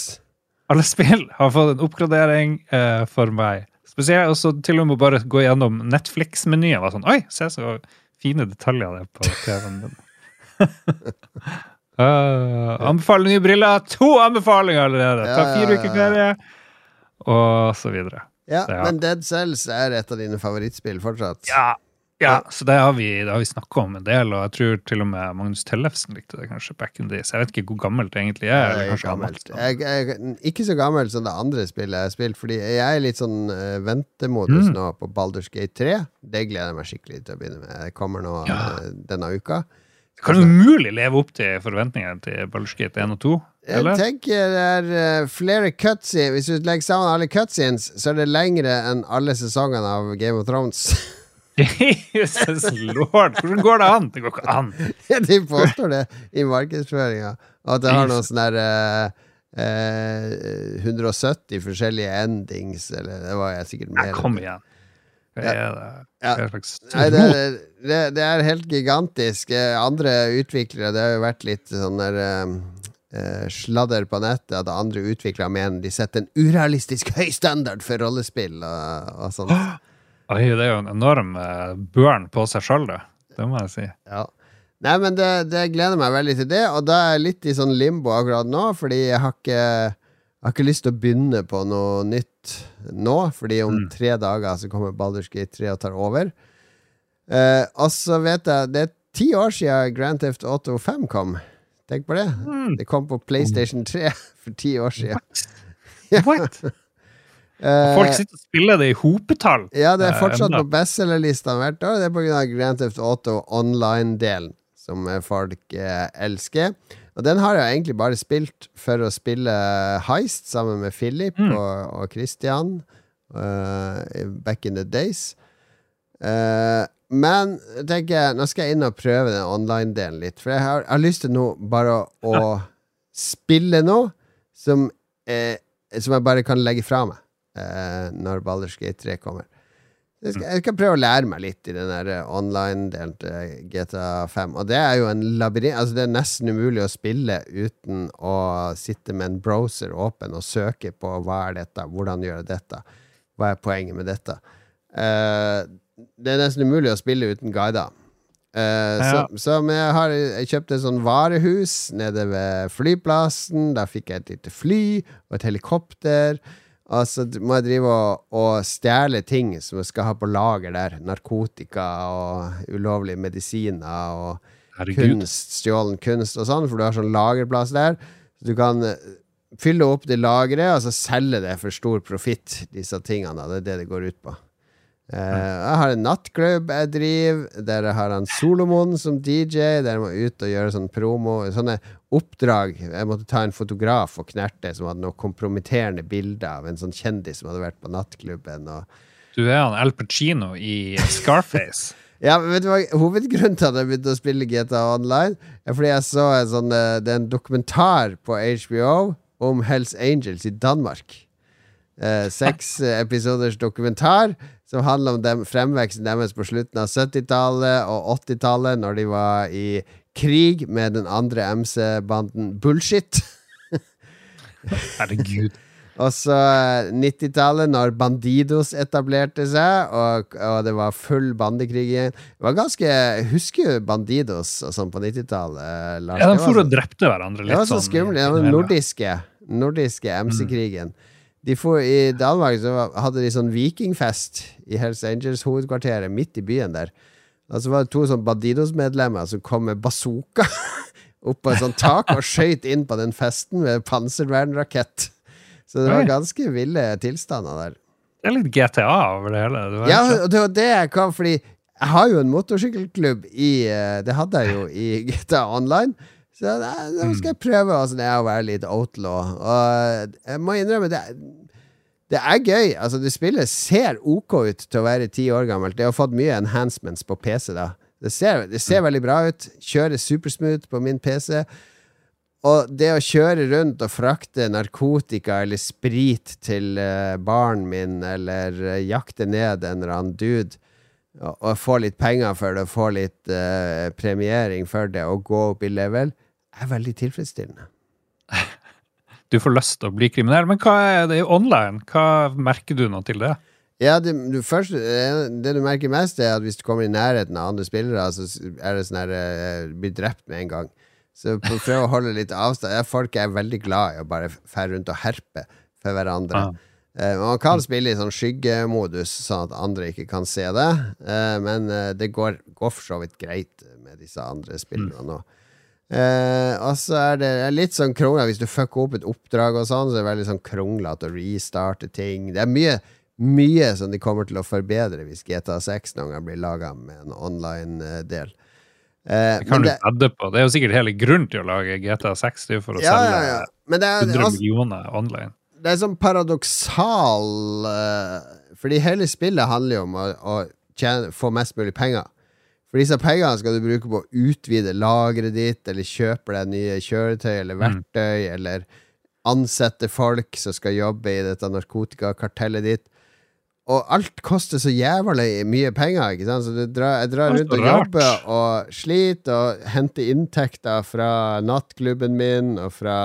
Alle spill har fått en oppgradering uh, for meg. Spesielt også til og med bare gå gjennom Netflix-menyen. Var sånn, Oi, se så fine detaljer det er på TV-en din. *laughs* uh, anbefaler nye briller. To anbefalinger allerede! Ta fire uker ferie, og så videre. Ja, Ja. Men Dead Cells er et av dine favorittspill fortsatt. Ja, ja så det har vi, det har vi snakka om en del, og jeg tror til og med Magnus Tellefsen likte det kanskje back in the days. Jeg vet ikke hvor gammelt det egentlig er. Jeg eller er kanskje gammelt. Jeg, jeg, ikke så gammelt som det andre spillet jeg har spilt, fordi jeg er litt sånn uh, ventemodus Mm. nå på Baldur's Gate 3. Det gleder jeg meg skikkelig til å begynne med. Det kommer nå Ja. eh, denne uka. Kan umulig leve opp til forventningene til Baldur's Gate 1 og 2? Jeg tenker det er eh, flere cutscenes Hvis du legger sammen alle cutscenes, så er det lengre enn alle sesongene av Game of Thrones. *laughs* Jesus lord! Hvordan går det an? Det går ikke an. De påstår det i markedsføringa. At det har noen sånne der, eh, eh, 170 forskjellige endings, eller det var jeg sikkert mer. mer. kom igjen. Er det? Ja. Er Nei, det, er- det, det er helt gigantisk. Eh, Andre utviklere Det har jo vært litt sånn der eh, eh, sladder på nettet at andre utviklere mener de setter en urealistisk høy standard for rollespill og, og sånt. *gasps* Oi, det er jo en enorm uh, børn på seg sjøl, det. Det må jeg si. Ja. Nei, men det, det gleder meg veldig til det, og da er jeg litt i sånn limbo akkurat nå, fordi jeg har ikke, jeg har ikke lyst til å begynne på noe nytt nå, fordi om Mm. tre dager så kommer Baldersgate 3 og tar over. Eh, og så vet jeg Det er ti år siden Grand Theft Auto 5 kom. Tenk på det. Mm. Det kom på PlayStation 3 *laughs* for ti år siden. What? *laughs* *laughs* Eh, Folk sitter og spiller det i hopetall. Ja, det er Eh, fortsatt på bestselgerlista hvert år. Det er pga. Grand Theft Auto Online-delen, som eh, folk eh, elsker. Og den har jeg egentlig bare spilt for å spille Heist sammen med Philip Mm. og, og Christian uh, back in the days. Uh, men jeg nå skal jeg inn og prøve den online-delen litt. For jeg har, jeg har lyst til nå bare å, å spille noe som, eh, som jeg bare kan legge fra meg eh, når Baldur's Gate 3 kommer. Jeg skal, jeg skal prøve å lære meg litt i den eh, online-delen til GTA 5. Og det er jo en labyrint Altså Det er nesten umulig å spille uten å sitte med en browser åpen og søke på hva er dette, hvordan gjør jeg dette, hva er poenget med dette. Uh, det er nesten umulig å spille uten guider. Eh, så, Ja. så men jeg har jeg kjøpte et sånn varehus nede ved flyplassen. Der fikk jeg et lite fly og et helikopter. Og så må jeg drive og, og stjele ting som jeg skal ha på lager der. Narkotika og ulovlige medisiner og Herregud. kunst, stjålen kunst og sånn, for du har sånn lagerplass der. Så du kan eh, fylle opp det lageret, og så selge det for stor profitt, disse tingene. Det er det det går ut på. Eh, jeg har en nattklubb jeg driver, der jeg har han Solomon som DJ, der jeg må ut og gjøre sånn promo. Sånne oppdrag. Jeg måtte ta en fotograf og knerte som hadde noe kompromitterende bilde av en sånn kjendis som hadde vært på nattklubben. Du er han Al Pacino i Scarface. *laughs* Ja, men vet du hva Hovedgrunnen til at jeg begynte å spille GTA Online, er fordi jeg så en sånn eh, Det er en dokumentar på HBO om Hells Angels i Danmark. Eh, seks eh, episoders dokumentar som handler om dem, fremveksten deres på slutten av 70-tallet og 80-tallet, når de var i krig med den andre MC-banden Bullshit. *laughs* Herregud. Og så eh, 90-tallet, når Bandidos etablerte seg, og, og det var full bandekrig igjen. Det var ganske husker Bandidos og sånn på 90-tallet. Ja, de for og drepte hverandre litt det var så sånn. skummelt. Den nordiske, nordiske MC-krigen. De for, I Danmark så hadde de sånn vikingfest i Hells Angels-hovedkvarteret, midt i byen der. Og så var det to sånn Bandidos-medlemmer som kom med bazooka *laughs* opp på et sånt tak og skøyt inn på den festen med panservernrakett. Så det var ganske ville tilstander der. Det er litt GTA over det hele. Det Ja, og det var det jeg kom, fordi jeg har jo en motorsykkelklubb i eh, Det hadde jeg jo i GTA Online. Så nei, nå skal jeg prøve åssen det er å være litt outlaw. Og jeg må innrømme, det, det er gøy. Altså, det spillet ser ok ut til å være ti år gammelt. Det har fått mye enhancements på PC, da. Det ser, det ser veldig bra ut. Kjører supersmooth på min PC. Og det å kjøre rundt og frakte narkotika eller sprit til uh, baren min, eller uh, jakte ned en eller annen dude, og, og få litt penger for det, og få litt uh, premiering for det, og gå opp i level, er veldig tilfredsstillende. Du får lyst til å bli kriminell, men hva er det online? Hva merker du nå til det? Ja, det, du, først, eh, det du merker mest, er at hvis du kommer i nærheten av andre spillere, så er det sånn her eh, Blir drept med en gang. Så prøv å holde litt avstand. Ja, folk er veldig glad i å bare fære rundt og herpe for hverandre. Ah. Man kan spille i sånn skyggemodus, sånn at andre ikke kan se det. Men det går, går for så vidt greit med disse andre spillerne nå. Eh, og så er det litt sånn krongla Hvis du fucker opp et oppdrag og sånn, så er det veldig sånn kronglete å restarte ting. Det er mye mye som de kommer til å forbedre hvis GTA 6 noen gang blir laga med en online-del. Eh, Det kan du vedde på. Det er jo sikkert hele grunnen til å lage GTA 6, det er jo for å ja, ja, selge ja. Men det er, 100 altså, millioner online. det er sånn paradoksal eh, Fordi hele spillet handler jo om å, å tjene, få mest mulig penger. For disse pengene skal du bruke på å utvide lageret ditt, eller kjøpe deg nye kjøretøy eller verktøy, eller ansette folk som skal jobbe i dette narkotikakartellet ditt. Og alt koster så jævlig mye penger, ikke sant? Så du drar, jeg drar rundt og jobber og sliter og henter inntekter fra nattklubben min og fra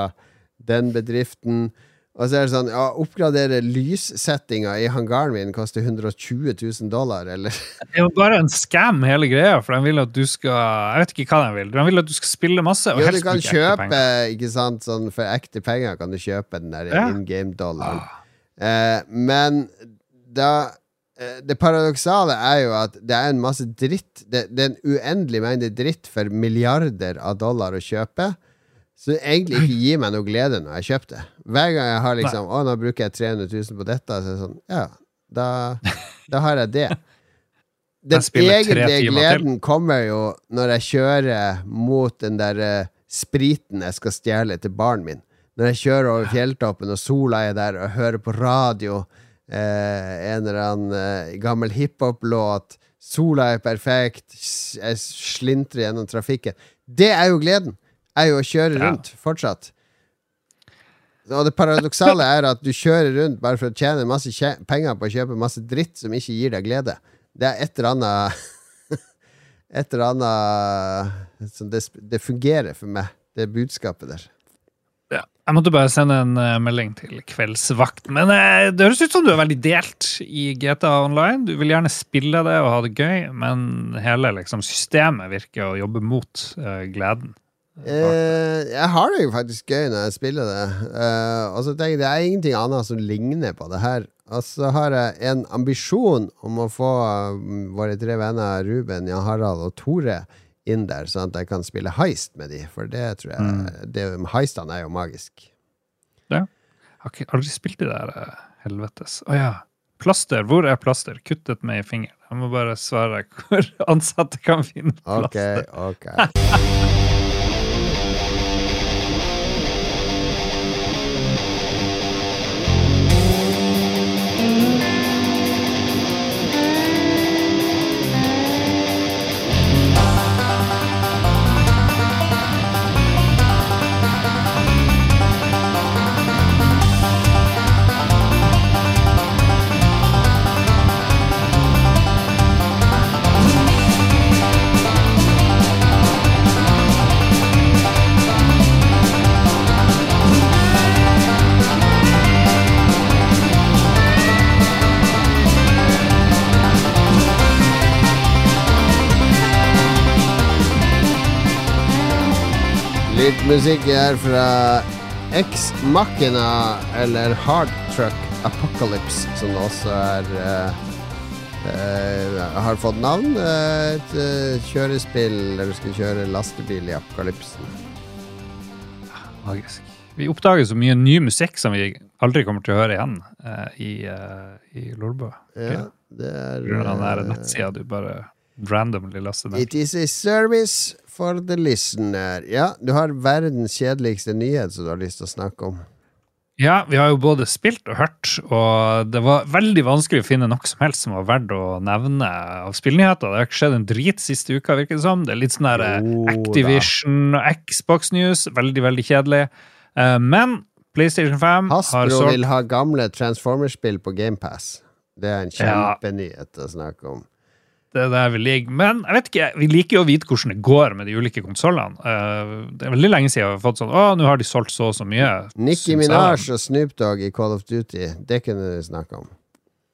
den bedriften. Og så er det sånn, ja, oppgradere lyssettinga i hangaren min koster 120 000 dollar, eller *laughs* Det er jo bare en scam, hele greia, for de vil at du skal Jeg vet ikke hva de vil. De vil at du skal spille masse. Og Jo, du kan kjøpe, ikke sant, sånn for ekte penger kan du kjøpe den der Ja. in game-dollaren. Ah. Eh, men da eh, Det paradoksale er jo at det er en masse dritt det, det er en uendelig mengde dritt for milliarder av dollar å kjøpe. Så egentlig ikke gir meg noe glede når jeg kjøper det. Hver gang jeg har liksom Å, nå bruker jeg 300 000 på dette, så er det sånn Ja, da, da har jeg det. *laughs* Den egentlige gleden kommer jo når jeg kjører mot den der uh, spriten jeg skal stjele til barn min. Når jeg kjører over fjelltoppen, og sola er der, og hører på radio eh, en eller annen eh, gammel hiphop-låt. Sola er perfekt, jeg slintrer gjennom trafikken. Det er jo gleden! Er jo å kjøre Ja. rundt fortsatt. Og det paradoksale er at du kjører rundt bare for å tjene masse penger på å kjøpe masse dritt som ikke gir deg glede. Det er et eller annet *laughs* Et eller annet som det, det fungerer for meg, det budskapet der. Ja. Jeg måtte bare sende en uh, melding til kveldsvakt. Men uh, det høres ut som du er veldig delt i GTA Online. Du vil gjerne spille det og ha det gøy, men hele liksom, systemet virker å jobbe mot uh, gleden. Eh, jeg har det jo faktisk gøy når jeg spiller det. Eh, og så tenker jeg det er ingenting annet som ligner på det her. Og så har jeg en ambisjon om å få mm, våre tre venner Ruben, Jan Harald og Tore inn der, sånn at jeg kan spille heist med de, for det tror jeg det, Heistene er jo magisk. Ja. har ikke, aldri spilt det der eh, helvetes Å ja. Plaster. Hvor er plaster? Kuttet meg i fingeren. Jeg må bare svare hvor ansatte kan finne plaster. ok. Litt *laughs* musikk er fra Ex Machina, eller Hard Truck Apocalypse, som også er uh, uh, Har fått navn. Eh, et eh, kjørespill der du skal kjøre lastebil i apokalypsen. Magisk. Vi oppdager så mye ny musikk som vi aldri kommer til å høre igjen eh, i, uh, i Lolbø. Ja, det er På grunn av den der eh, nettsida du bare randomly laster ned. It is a service for the listener. Ja, du har verdens kjedeligste nyhet som du har lyst til å snakke om. Ja, vi har jo både spilt og hørt, og det var veldig vanskelig å finne noe som helst som var verdt å nevne av spillnyheter. Det har ikke skjedd en drit siste uka, virker det som. Det er litt sånn der da. Activision og Xbox News. Veldig, veldig kjedelig. Eh, Men PlayStation 5 har Hasbro solgt vil ha gamle Transformers-spill på GamePass. Det er en Ja. kjempenyhet å snakke om. Det er der vi ligger. Men jeg vet ikke, vi liker jo å vite hvordan det går med de ulike konsollene. Det er veldig lenge siden vi har fått sånn Å, nå har de solgt så og så mye. Nikki. Minaj og Snoop Dogg i Call of Duty, det kunne du snakke om.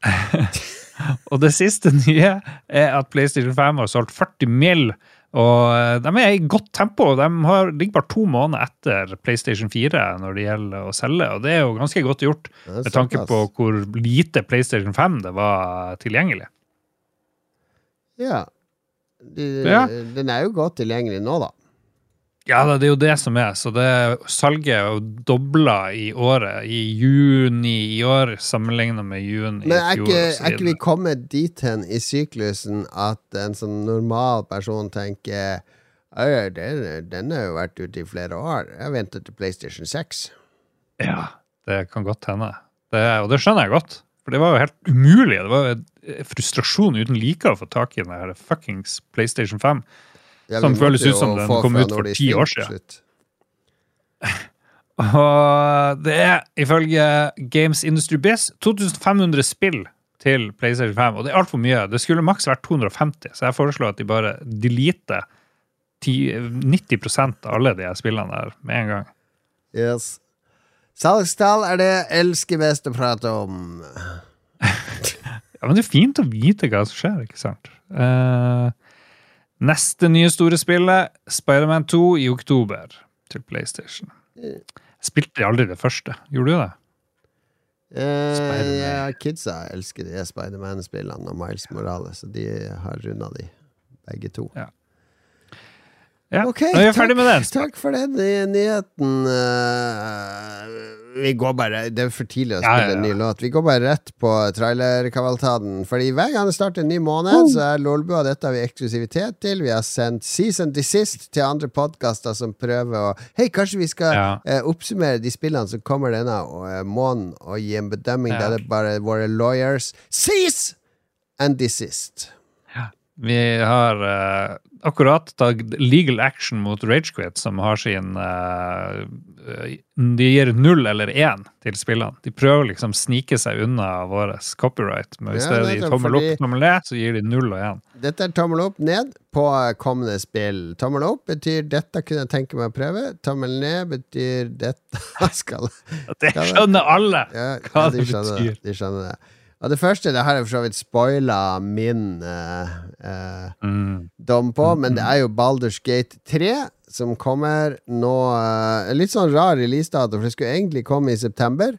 *laughs* Og det siste nye er at PlayStation 5 har solgt 40 mill. Og eh, de er i godt tempo. De har, ligger bare to måneder etter PlayStation 4 når det gjelder å selge, og det er jo ganske godt gjort er med tanke på hvor lite PlayStation 5 det var tilgjengelig. Ja. De, Ja. Den er jo godt tilgjengelig nå, da. Ja, det er jo det som er. Så det salget er jo dobla i året. I juni i år sammenligna med juni Men i er ikke, er ikke vi kommet dit hen i syklusen at en sånn normal person tenker den, den har jo vært ute i flere år. Jeg venter til PlayStation 6. Ja, det kan godt hende. Det, og det skjønner jeg godt. For det var jo helt umulig. Det var jo frustrasjon uten like å få tak i den her fuckings PlayStation 5. Ja, Som føles ut som den kom ut for ti år siden. *laughs* Og det er ifølge Games Industry Biz 2500 spill til PlayStation 5, og det er altfor mye. Det skulle maks vært 250, så jeg foreslår at de bare deleter 90% av alle de spillene der med en gang. Yes. Salgstall er det jeg elsker best å prate om. *laughs* Ja, men det er fint å vite hva som skjer, ikke sant? Uh, neste nye store spillet, Spiderman 2 i oktober til PlayStation. Jeg spilte aldri det første. Gjorde du det? Uh, ja, kidsa elsker de Spiderman-spillene og Miles Morales, og de har runda de, begge to. Ja, Ok, Nå er vi ferdig med den. Takk for den nyheten. Uh, vi går bare Det er for tidlig å Ja, spille ja, en ny låt. Vi går bare rett på trailerkavalkaden. Fordi hver gang det starter en ny måned, Oh. så er Lolbua dette har vi eksklusivitet til. Vi har sendt season to sist til andre podkaster som prøver å Hei, kanskje vi skal Ja. eh, oppsummere de spillene som kommer denne uh, måneden, og gi en bedømming Ja. der det bare våre lawyers cease and desist. Vi har uh, akkurat tatt legal action mot Ragequit, som har sin eh, De gir null eller én til spillene. De prøver liksom snike seg unna vår copyright. Men hvis Ja, det er de tommel opp, tommel ned, så gir de null og én. Dette er tommel opp ned på kommende spill. Tommel opp betyr 'dette kunne jeg tenke meg å prøve'. Tommel ned betyr 'dette *laughs* skal Det skjønner alle! Ja, Hva ja, det de skjønner det. betyr. De skjønner det. Og det første det har jeg for så vidt spoila min eh, eh, Mm. dom på, men det er jo Balders Gate 3 som kommer nå eh, Litt sånn rar releasedato, for det skulle egentlig komme i september.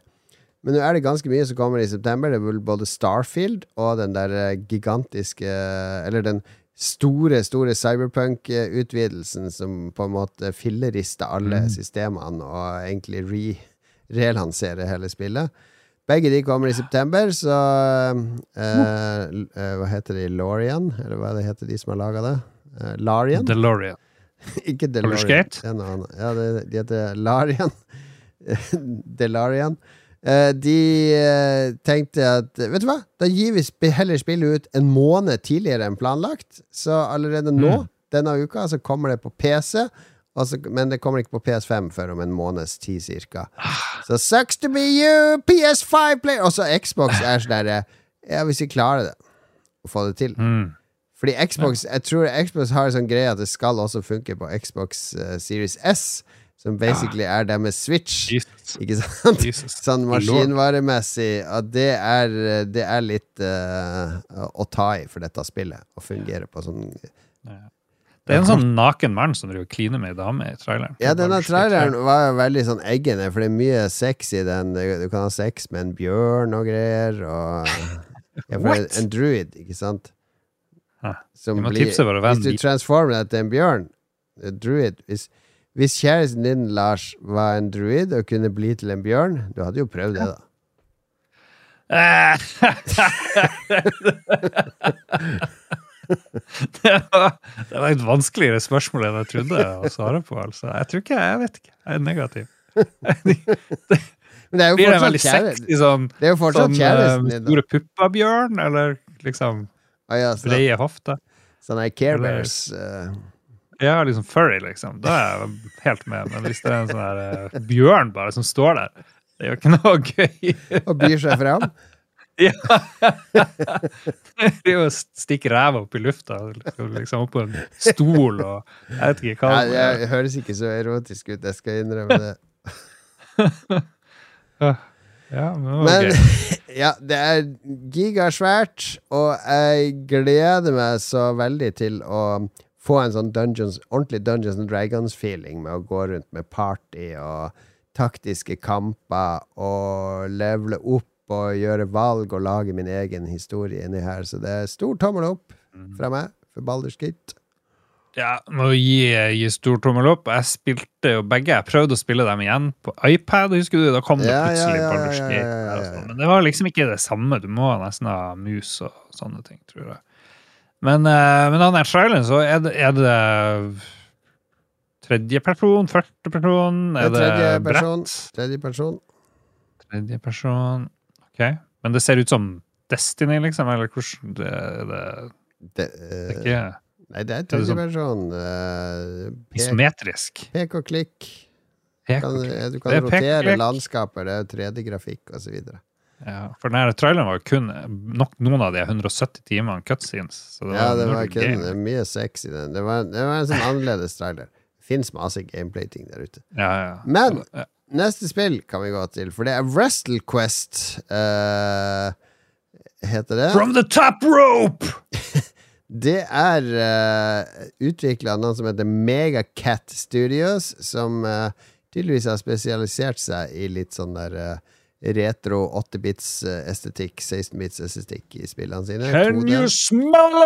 Men nå er det ganske mye som kommer i september. Det er vel både Starfield og den der eh, gigantiske Eller den store, store Cyberpunk-utvidelsen som på en måte fillerister alle Mm. systemene og egentlig re, relanserer hele spillet. Begge de kommer i september, så eh, eh, Hva heter de? Lorian? Eller hva det heter de som har laga det? Eh, Larian? DeLorean. *laughs* Ikke Baldur's DeLorean. Gate? Det er. Ja, det, de heter Larian. *laughs* DeLarian. Eh, de eh, tenkte at Vet du hva? Da gir vi sp heller spillet ut en måned tidligere enn planlagt. Så allerede nå, Mm. denne uka, så kommer det på PC. Altså, men det kommer ikke på PS5 før om en måneds tid cirka. Så sucks to be you, PS5 player! Og så Xbox er sånn derre Ja, hvis vi klarer det, å få det til. Mm. Fordi Xbox Jeg tror Xbox har en sånn greie at det skal også funke på Xbox uh, Series S, som basically er deres Switch. Jesus. Ikke sant? Jesus. Sånn maskinvaremessig. Og det er, det er litt uh, å ta i for dette spillet. Å fungere på sånn Det er en sånn naken mann som driver kliner med ei dame i traileren. Ja, denne traileren var jo veldig sånn eggende, for det er mye sex i den. Du kan ha sex med en bjørn og greier, og *laughs* ja, for What? En druid, ikke sant? Som blir- tipse våre venn Hvis du transformer deg til en bjørn, en druid Hvis, hvis kjæresten din, Lars, var en druid og kunne bli til en bjørn, du hadde jo prøvd det, da. *laughs* *laughs* *laughs* det, var, det var et vanskeligere spørsmål enn jeg trodde å svare på. Altså. Jeg tror ikke, jeg vet ikke. Jeg er negativ. Men det er jo Blir det fortsatt, veldig kjære, sexy sånn, det er jo fortsatt sånn kjæresten eh, din. da. store puppa-bjørn, eller liksom Ah, ja, sånn, breie hofter? sånn her Care Bears. eh, Ja, liksom furry, liksom. Da er jeg helt med. Men hvis det er en sånn her eh, bjørn bare som står der, det er jo ikke noe gøy. og byr seg fram. Ja. *laughs* Det er jo å stikke ræva opp i lufta, liksom opp på en stol og Jeg vet ikke hva. Ja, det høres ikke så erotisk ut, jeg skal innrømme det. *laughs* Ja, men det Men *laughs* ja, det er gigasvært, og jeg gleder meg så veldig til å få en sånn Dungeons, ordentlig Dungeons and Dragons-feeling med å gå rundt med party og taktiske kamper og levele opp og gjøre valg og lage min egen historie inni her. Så det er stor tommel opp fra meg for Balders Gate. Ja, må gi, gi stor tommel opp. Jeg spilte jo begge. Jeg prøvde å spille dem igjen på iPad. Husker du? Da kom det plutselig ja, Baldur's ja, ja, Gate ja, ja, sånn. ja. Men det var liksom ikke det samme. Du må nesten ha mus og sånne ting, tror jeg. Men, eh, men han er traileren, så er det, er det tredje person, første person? Det Er er det tredje person. brett? Tredje person. Tredje person. Ok. Men det ser ut som Destiny, liksom? Eller hvordan det, det, Det, det eh, ikke nei, det er det tredje sånn- person. eh, isometrisk? pek og klikk. Pek og klikk. du kan er pek rotere landskaper, det er jo 3D-grafikk osv. Ja, for den her traileren var jo kun nok noen av de 170 timene cutscenes. Så det Ja, det var kun game. mye sex i den. Det var, det var en sånn annerledes trailer. Fins masse gameplay-ting der ute. Ja, ja. Men-. Neste spill kan vi gå til, for det er Wrestle Quest. eh, heter det? From the top rope! *laughs* Det er uh, utvikla av noen som heter Megacat Studios, som uh, tydeligvis har spesialisert seg i litt sånn der uh, retro 8-bits eh, estetikk, 16-bits estetikk i spillene sine. Can 2D. you smell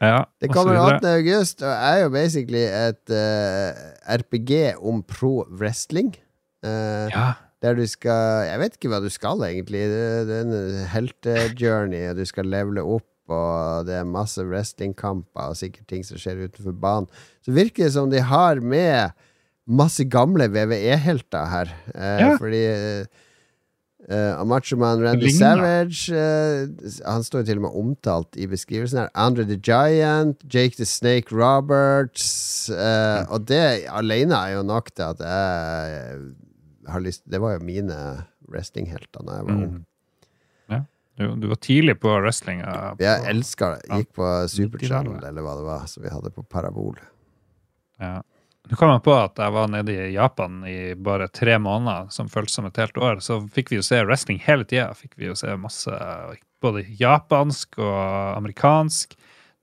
Ja, Det. 8. august, og er jo basically et uh, RPG om pro wrestling. Uh, Ja. Der du skal Jeg vet ikke hva du skal, egentlig. Det, er en heltejourney, og du skal levele opp, og det er masse wrestlingkamper og sikkert ting som skjer utenfor banen. Så virker det som de har med masse gamle WWE-helter her. Uh, Ja. Fordi uh, Machoman Randy ligner. Savage uh, Han står jo til og med omtalt i beskrivelsen her. Andre the Giant, Jake the Snake Roberts. eh, Og det alene er jo nok til at jeg har lyst Det var jo mine wrestlinghelter da jeg var ung. Mm. Ja. Du, du var tidlig på wrestlinga. på- Jeg elska det. Gikk på 90-tallet. Superchannel, eller hva det var, som vi hadde på Parabol. Ja. Nå kom jeg på at jeg var nede i Japan i bare tre måneder, som føltes som et helt år. Så fikk vi jo se wrestling hele tida. Fikk vi jo se masse både japansk og amerikansk.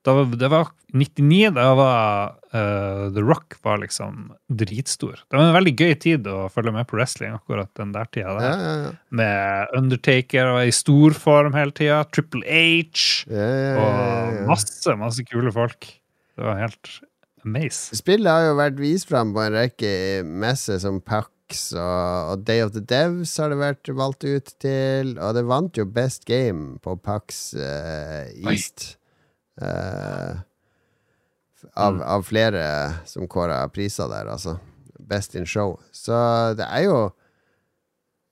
Da, var- det var 99, da var uh, The Rock var liksom dritstor. Det var en veldig gøy tid å følge med på wrestling akkurat den der tida. Ja, Der. ja, ja. Med Undertaker og i stor form hele tida. Triple H. Og masse, masse kule folk. Det var helt Maze. Spillet har jo vært vist fram på en rekke messer som PAX og, og Day of the Devs har det vært valgt ut til. Og det vant jo Best Game på PAX uh, East. Uh, av, av flere som kåra priser der, altså. Best in show. Så det er jo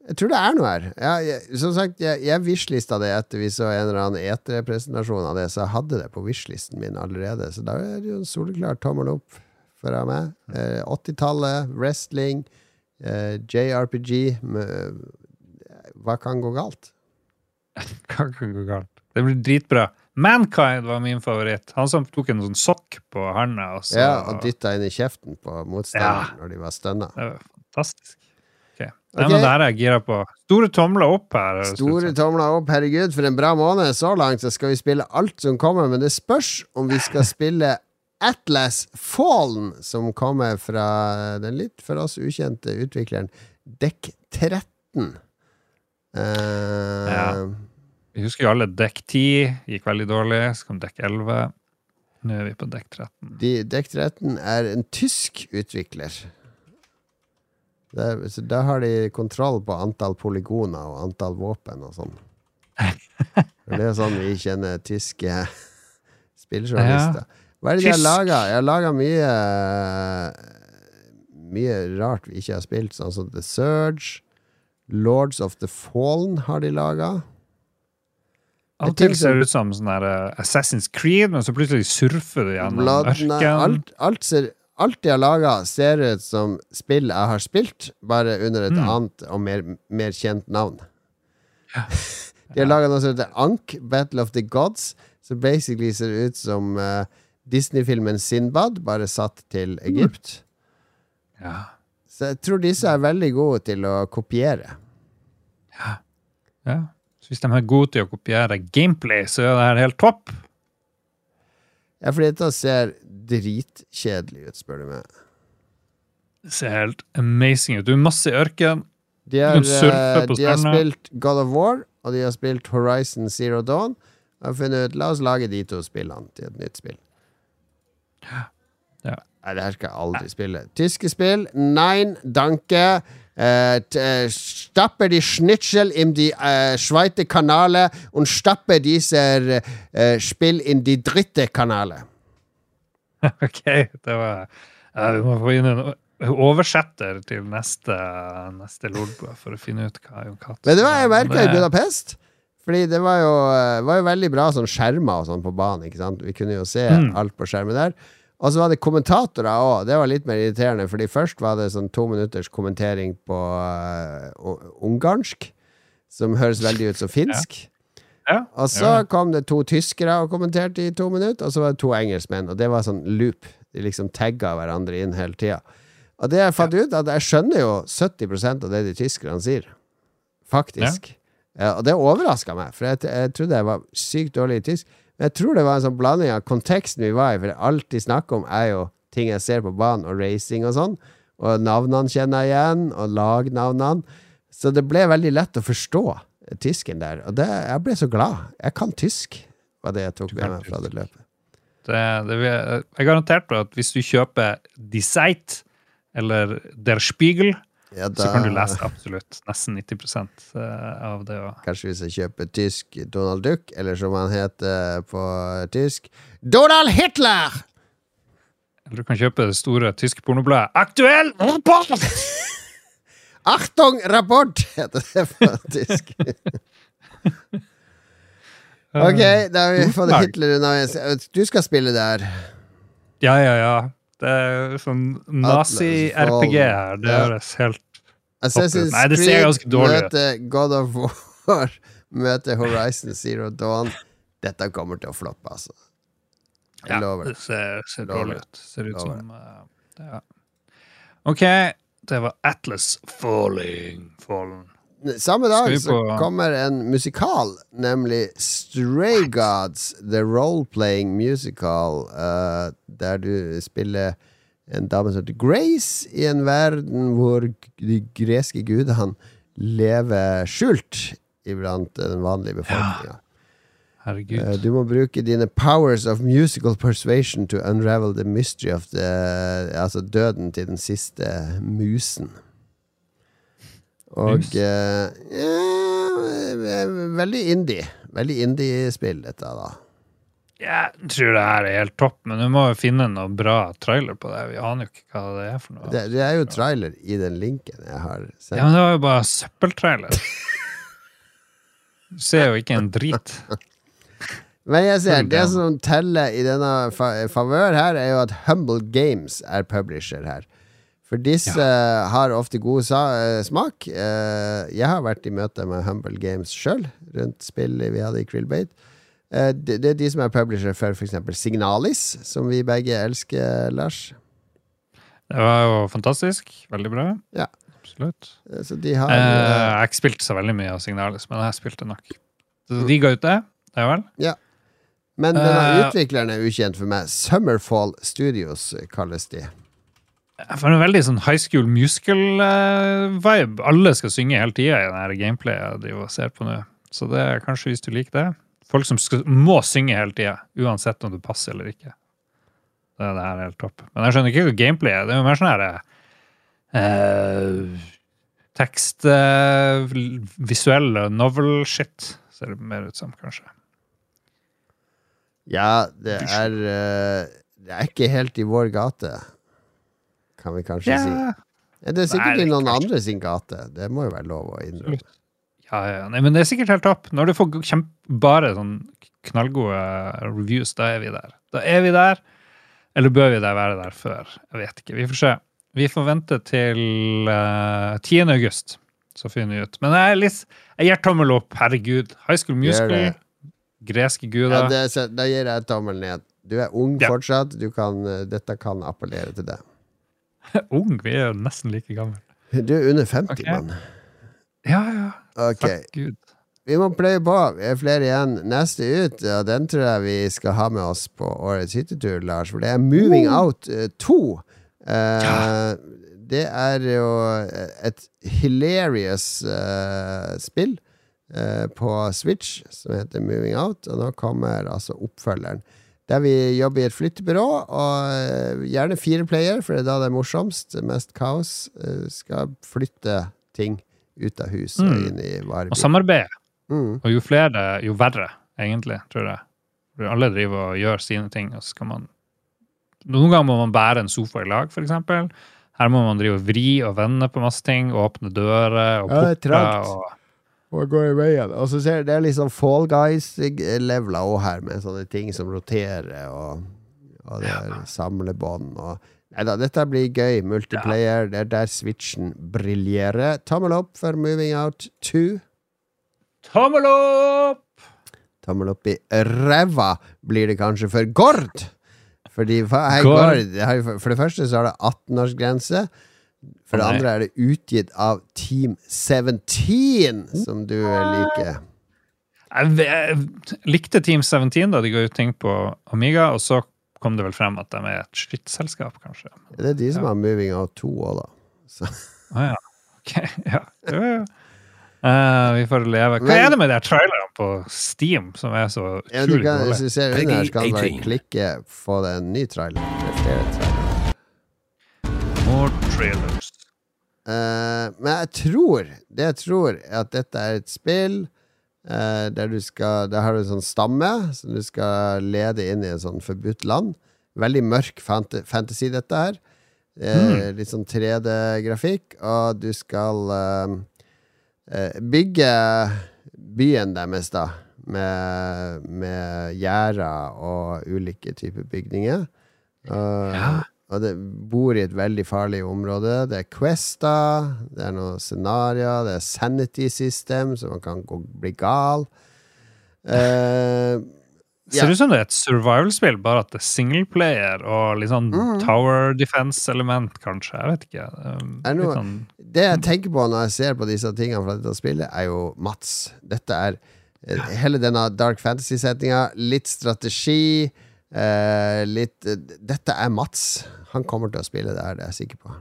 Jeg tror det er noe her. Jeg, jeg, som sagt, jeg, jeg wishlista det etter vi så en eller annen E3-presentasjon av det, så jeg hadde det på wishlisten min allerede. Så da er det jo en soleklar tommel opp fra meg. Eh, 80-tallet, wrestling, eh, JRPG med, Hva kan gå galt? *laughs* Hva kan gå galt? Det blir dritbra. Mankind var min favoritt. Han som tok en sånn sokk på handa. Ja, Og dytta inn i kjeften på motstanderen når de var stønna. Det var fantastisk. Ok. Nei, Ok. men det er jeg gira på. Store tomler opp her. Store tomler opp, herregud, for en bra måned. Så langt så skal vi spille alt som kommer, men det spørs om vi skal spille Atlas Fallen, som kommer fra den litt for oss ukjente utvikleren Dekk 13. Uh, Ja. Vi husker jo alle dekk 10 gikk veldig dårlig. Så kom dekk 11. Nå er vi på dekk 13. de, Dekk 13 er en tysk utvikler. Det, så da har de kontroll på antall polygoner og antall våpen og sånn. *laughs* Det er sånn vi kjenner tyske *laughs* spilljournalister. Hva er det de har laga? Jeg har laga mye Mye rart vi ikke har spilt, sånn som The Surge. Lords of the Fallen har de laga. Alt ser ut som sånn her eh, Assassin's Creed, men så plutselig surfer du gjennom ørken. alt, alt, ser, alt de har laga, ser ut som spill jeg har spilt, bare under et Mm. annet og mer, mer kjent navn. Ja. *laughs* De har laga noe som heter Ankh, Battle of the Gods, som basically ser ut som uh, Disney-filmen Sinbad, bare satt til Egypt. Ja. Så jeg tror disse er veldig gode til å kopiere. ja. Så hvis de er gode til å kopiere gameplay, så er det her helt topp. Ja, for dette ser dritkjedelig ut, spør du meg. Det ser helt amazing ut. Du er masse ørken. De har, kan surfe eh, på de har spilt God of War, og de har spilt Horizon Zero Dawn. Og har funnet ut La oss lage de to spillene til et nytt spill. Ja. Nei, det her skal jeg aldri spille. Tyske spill. Nein, danke. T- eh, stapper die Schnitzel in die eh, zweite Kanale und stapper dieser eh, Spill in die dritte Kanale. *laughs* ok, det var ja, Vi må få inn en oversetter til neste, neste lordbø for å finne ut hva Jon Cato Men det var jeg merka i Budapest. Fordi det var jo, eh, var jo veldig bra sånn skjermer og sånn på banen. ikke sant? Vi kunne jo se Mm. alt på skjermen der. Og så var det kommentatorer òg. Det var litt mer irriterende, Fordi først var det sånn to minutters kommentering på uh, ungarsk, som høres veldig ut som finsk. Ja, Og så ja. kom det to tyskere og kommenterte i to minutter, og så var det to engelskmenn, og det var sånn loop. De liksom tagga hverandre inn hele tida. Og det jeg fant ut, at jeg skjønner jo 70% av det de tyskerne sier. Faktisk. Ja, og det overraska meg, for jeg, jeg trodde jeg var sykt dårlig i tysk. Men jeg tror det var en sånn blanding av konteksten vi var i, for alt de snakker om, er jo ting jeg ser på banen, og racing og sånn. Og navnene kjenner jeg igjen, og lagnavnene. Så det ble veldig lett å forstå tysken der. Og det, jeg ble så glad. Jeg kan tysk, var det jeg tok med meg fra det løpet. Det, det, jeg garanterte at hvis du kjøper Die Zeit eller Der Spiegel, Ja, så kan du lese absolutt nesten 90% av det. Og Kanskje hvis jeg kjøper tysk Donald Duck, eller som han heter på tysk Donald Hitler! Eller du kan kjøpe det store tyske pornobladet Aktuell rapport! *laughs* Achtung, rapport! heter det på *laughs* tysk. *laughs* ok, da har vi fått. Hitler unna. Du skal spille der. Ja, ja, ja. Det er sånn nazi-RPG her. Det høres helt Assassin's Nei, det ser ganske dårlig ut. møter God of War *laughs* møter Horizon Zero Dawn. Dette kommer til å floppe, altså. Jeg Ja, lover det det. ser, ser dårlig ut. Ser ut Lover som uh, ja. OK, det var Atlas Falling. Fallen. Samme dag så kommer en musikal, nemlig Stray Gods, The Role-Playing Musical, uh, der du spiller en dame som heter Grace, i en verden hvor de greske gudene lever skjult iblant den vanlige befolkninga. Herregud. Eh, Du må bruke dine powers of musical persuasion to unravel the mystery of the Altså døden til den siste musen. Og Mus. eh, ja, Veldig indie. Veldig indie-spill, dette, da. Jeg tror det her er helt topp, men du må jo finne noe bra trailer på det. Vi aner jo ikke hva det er for noe. Det, det er jo trailer i den linken jeg har sendt. Ja, men det var jo bare søppeltrailer. Du ser jo ikke en drit. *laughs* Men jeg ser, det som teller i denne fa favør her, er jo at Humble Games er publisher her. For disse har ofte god eh, smak. Eh, jeg har vært i møte med Humble Games sjøl, rundt spillet vi hadde i Krillbait. Eh, det, det er de som er publisher for f.eks. Signalis, som vi begge elsker, Lars. Det var jo fantastisk. Veldig bra. Ja. Absolutt. Eh, Så de har Eh, eh, jeg har ikke spilt så veldig mye av Signalis, men jeg spilte nok. Så de ga ut det, det er vel? Men denne eh, utvikleren er ukjent for meg. Summerfall Studios kalles de. Jeg får en veldig sånn high school musical-vibe. Alle skal synge hele tida i det gameplayet de ser på nå. Så det er kanskje hvis du liker det. Folk som skal, må synge hele tida, uansett om det passer eller ikke. Det, det her er helt topp. Men jeg skjønner ikke hva gameplay er. Det er jo mer sånn her eh, Tekst eh, Visuell novel-shit, ser det mer ut som, kanskje. Ja, det er eh, Det er ikke helt i vår gate, kan vi kanskje si. Ja, Ja, Det er sikkert Nei, i noen kanskje- andre sin gate. Det må jo være lov å innrømme. Ja, ja. Nei, men det er sikkert helt topp. Når du får bare sånn knallgode reviews, da er vi der. Da er vi der. Eller bør vi der være der før? Jeg vet ikke. Vi får se. Vi får vente til uh, 10. august, så finner vi ut. Men jeg litt Jeg gir tommel opp. Herregud. High School Musical. greske Greske Ja, guder. det, så, da gir jeg tommel ned. Du er ung Ja. fortsatt. Du kan, eh, dette kan appellere til deg. *laughs* Ung. Vi er jo nesten like gamle. Du er under 50, okay. mann. Ja, ja. Ok. Takk Gud. Vi må pløye på. Vi er flere igjen. Neste ut, og den tror jeg vi skal ha med oss på årets hyttetur, Lars. For det er Moving Out eh, 2. Uh, Ja. Det er jo et hilarious uh, spill uh, på Switch som heter Moving Out, og nå kommer altså oppfølgeren. Der vi jobber i et flyttebyrå, og eh, gjerne fire player, for det er da det er morsomst. Mest kaos. eh, skal flytte ting ut av huset, og Mm. inn i Og varebil. samarbeide. Mm. Og jo flere, jo verre, egentlig, tror jeg. For alle driver og gjør sine ting, og så skal man Noen ganger må man bære en sofa i lag, f.eks. Her må man drive og vri og vende på masse ting, og åpne dører og Ja, det er porter. og Og går i veien. Og så ser du, det er sånn Fall Guys-levela òg her, med sånne ting som roterer, og, og det er samlebånd og Nei da, dette blir gøy. Multiplayer. Det er der switchen briljerer. Tommel opp for Moving Out 2. Tommel opp! Tommel opp i ræva blir det kanskje for Gord! Fordi er Gord. Gord? For det første så har det 18-årsgrense. For det andre er det utgitt av Team 17, som du liker. Jeg, jeg likte Team 17 da de ga ut ting på Amiga, og så kom det vel frem at de er et skittselskap, kanskje. Det er de som Ja. har Moving Out 2 òg, da. Så. Ah, ja. Ok, *laughs* ja. Jo, jo. Uh, vi får leve. Hva Men- er det med de trailerne på Steam som er så utrolig dårlige? hvis du ser under her, så kan du bare klikke få deg en ny trailer. Det er flere. More trailers. Uh, men jeg tror Det jeg tror, er at dette er et spill eh, der du skal Der har du en sånn stamme som du skal lede inn i en sånn forbudt land. Veldig mørk fant fantasy, dette her. Eh, Litt sånn 3D-grafikk. Og du skal eh, eh, bygge byen deres, da. Med, med gjerder og ulike typer bygninger. Ja. Og det bor i et veldig farlig område. Det er Questa, det er noen scenarioer, det er Sanity System, så man kan gå, bli gal. Ser Ja. ut som det er et survival-spill, bare at det er singleplayer og litt sånn Mm. tower defense-element, kanskje. Jeg vet ikke. Um, Er noe- sånn, det jeg tenker på når jeg ser på disse tingene fra dette spillet, er jo Mats. Dette er eh, hele denne dark fantasy-setninga. Litt strategi. Eh, litt eh, Dette er Mats. Han kommer til å spille det her, det er jeg sikker på.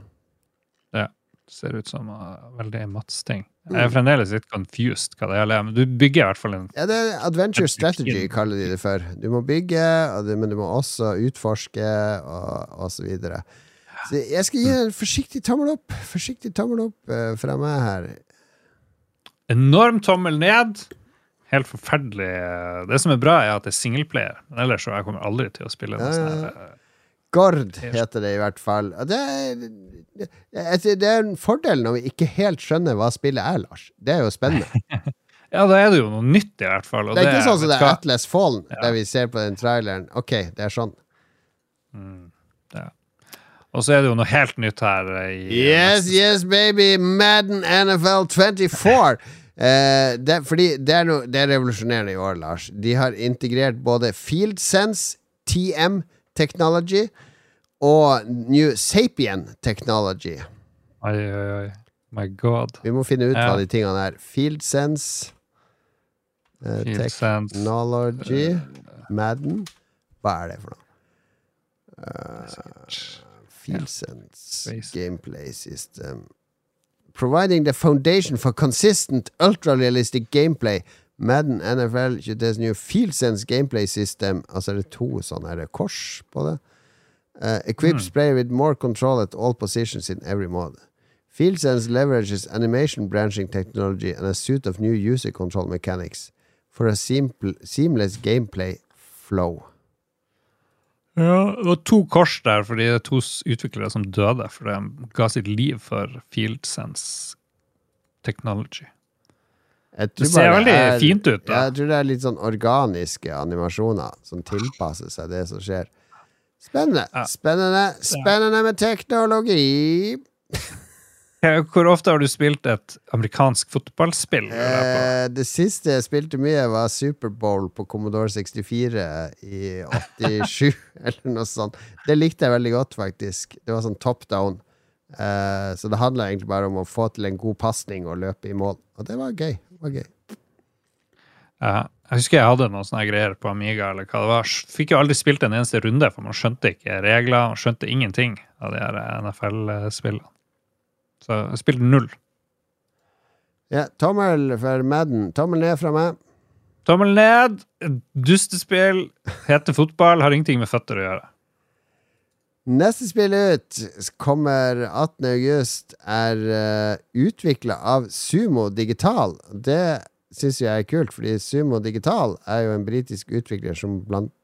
Det ser ut som uh, veldig Mats-ting. Jeg er fremdeles litt confused hva det gjelder, men du bygger i hvert fall en Ja, det er adventure strategy, kaller de det for. Du må bygge, men du må også utforske, og, og så videre. Så jeg skal gi en forsiktig tommel opp. Forsiktig tommel opp uh, fra meg her. enorm tommel ned. Helt forferdelig. Det som er bra, er at det er singleplayer. Men ellers så jeg kommer aldri til å spille noe Ja, ja, sånn her. Gord heter det i hvert fall. Det, er, det, det er en fordel når vi ikke helt skjønner hva spillet er, Lars. Det er jo spennende. *laughs* Ja, da er det jo noe nytt, i hvert fall. Det er ikke sånn som det er? Atlas Fallen, Ja. der vi ser på den traileren. Ok, det er sånn. Og så er det jo noe helt nytt her. eh, I, Yes, yes, baby! Madden NFL 24. *laughs* Eh, det, fordi det er, noe, det er revolusjonerende i år, Lars. De har integrert både FieldSense, TM Technology og New Sapien Technology. Oi, oi, oi. My god. Vi må finne ut Ja. hva de tingene er. FieldSense eh, Field sense. Technology Madden. Hva er det for noe? Uh, FieldSense Basic. Gameplay System. Providing the foundation for consistent, ultra-realistic gameplay. Madden NFL 23's new FieldSense gameplay system. Altså er det to sånne kors på det. Uh, equips player with more control at all positions in every mode. FieldSense leverages animation branching technology and a suite of new user control mechanics for a simple, seamless gameplay flow. Ja, det var to kors der fordi det er to utviklere som døde. For de ga sitt liv for FieldSense Technology. Jeg tror Det ser veldig fint ut, da. Jeg tror det er litt sånn organiske animasjoner som tilpasser seg det som skjer. Spennende. Spennende Spennende med teknologi. *laughs* Eh, Hvor ofte har du spilt et amerikansk fotballspill? Eh, det siste jeg spilte mye, var Superbowl på Commodore 64 i 87, *laughs* eller noe sånt. Det likte jeg veldig godt, faktisk. Det var sånn top down. Eh, så det handla egentlig bare om å få til en god pasning og løpe i mål. Og det var gøy. Det var gøy. Eh, jeg husker jeg hadde noen sånne greier på Amiga. eller hva det var. Fikk jo aldri spilt en eneste runde, for man skjønte ikke regler. Man skjønte ingenting av de her NFL-spillene. Så jeg spilte null. Ja, tommel for Madden. Tommel ned fra meg. Tommel ned! Dustespill. Heter fotball. Har ingenting med føtter å gjøre. Neste spill ut kommer 18. august, er uh, utvikla av Sumo Digital. Det syns jeg er kult, fordi Sumo Digital er jo en britisk utvikler som blant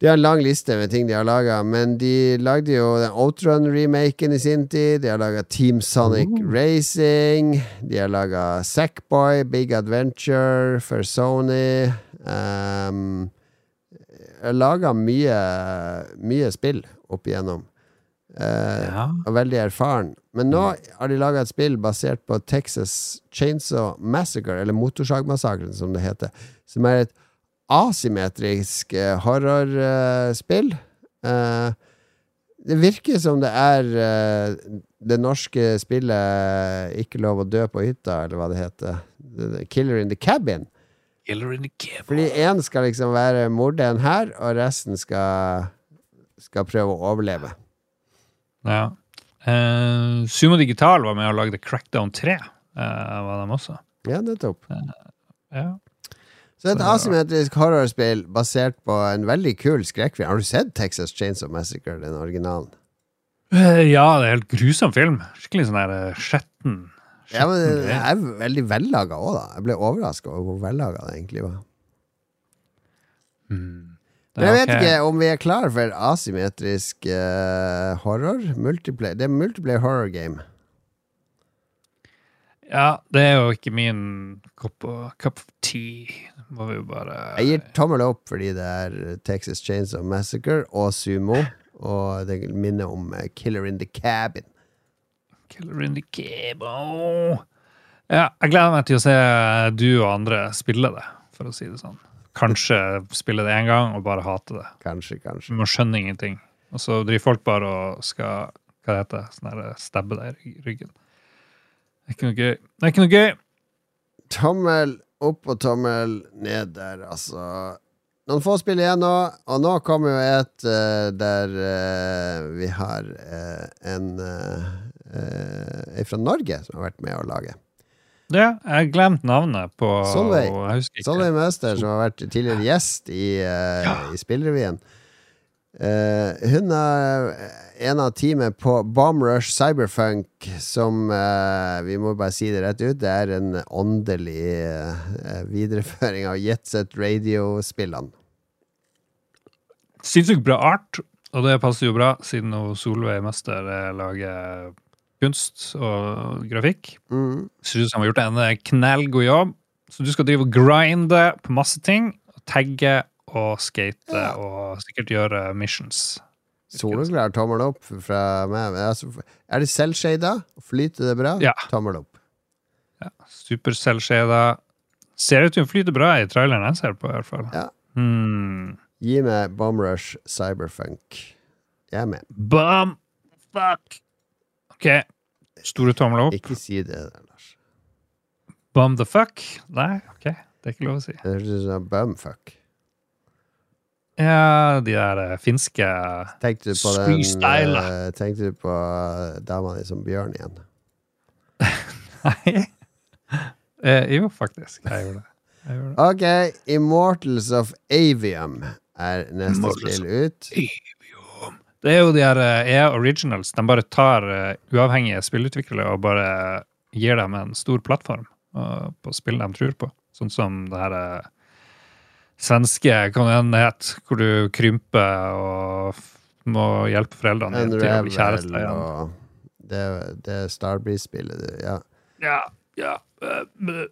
De har en lang liste med ting de har laga, men de lagde jo den Outrun-remaken i sin tid. De har laga Team Sonic Racing. De har laga Sackboy, Big Adventure for Sony. Um, laga mye, mye spill opp igjennom. Uh, Ja. Og veldig erfaren. Men nå har de laga et spill basert på Texas Chainsaw Massacre, eller Motorsagmassakren, som det heter. Som er et asymmetrisk eh, horrorspill. Eh, det virker som det er eh, det norske spillet 'Ikke lov å dø på hytta', eller hva det heter. 'Killer in the Cabin'. Killer in the cabin. Fordi én skal liksom være morderen her, og resten skal, skal prøve å overleve. Ja. Uh, Sumo Digital var med og lagde Crackdown 3. uh, var de også. Ja, nettopp. Ja. Så et asymmetrisk horrorspill basert på en veldig kul skrekkfilm. Har du sett Texas Chainsaw Massacre, den originalen? Eh, ja, det er en helt grusom film. Skikkelig sånn der eh, skjetten. Ja, men Den er veldig vellaga òg, da. Jeg ble overraska over hvor vellaga det egentlig var. Mm. Men jeg vet ikke om vi er klar for asymmetrisk uh, horror. Multiplay. Det er multiplayer horror game. Ja, det er jo ikke min cup of, cup of tea. Må vi jo bare Jeg gir tommel opp fordi det er Texas Chains of Massacre og Sumo. Og det minner om eh, Killer in the Cabin. Killer in the Cabin. Ja, jeg gleder meg til å se du og andre spille det, for å si det sånn. Kanskje spille det én gang og bare hate det. Kanskje, kanskje. Man skjønner ingenting. Og så driver folk bare og skal hva det heter, sånn her, stabbe deg i ryggen. Det er ikke noe gøy. Det er ikke noe gøy. Tommel opp og tommel ned der, altså. Noen få spill igjen nå, og nå kommer jo et uh, der uh, vi har uh, en, er fra Norge som har vært med å lage. Ja, jeg har glemt navnet på Solveig. Solveig Møster, som har vært tidligere gjest i, ja. i Spillrevyen. Eh, hun er en av teamet på Bomb Rush Cyberfunk, som uh, Vi må bare si det rett ut. Det er en åndelig uh, videreføring av Jetset Radio-spillene. Sinnssykt bra art, og det passer jo bra, siden Solveig Mester eh, lager kunst og grafikk. Mm. Synes han har gjort en eh, knallgod jobb. Så du skal drive og grinde på masse ting, og tagge og skate Ja. og sikkert gjøre missions. Soleklar tommel opp fra meg. Altså, er det selvshada? Flyter det bra? Ja. Tommel opp. Ja, Supercell-skjeda. Ser ut til å flyte bra i traileren jeg ser på, i hvert fall. Ja. Hmm. Gi meg Bomb Rush Cyberfunk. Jeg er med. Bom! Fuck! OK. Store tomler opp. Ikke si det, Lars. Bum the fuck? Nei, OK. Det er ikke lov å si. Det høres ut som bumfuck. Ja, de der eh, finske Tenkte du på den Freestyle. eh, Tenkte du på eh, dama di som bjørn igjen? *laughs* Nei. Eh, jo, faktisk. Jeg gjorde det. Jeg gjorde det. Ok, Immortals of Avium er neste Immortals spill ut. Det er jo de her eh, EA Originals. De bare tar uavhengige spillutviklere og bare gir dem en stor plattform uh, på spill de tror på. Sånn som det her svenske, hva det enn het, hvor du krymper og må hjelpe foreldrene til å bli kjærester igjen. og det, det Starbreeze-spillet, du. Ja. Ja, ja. øh.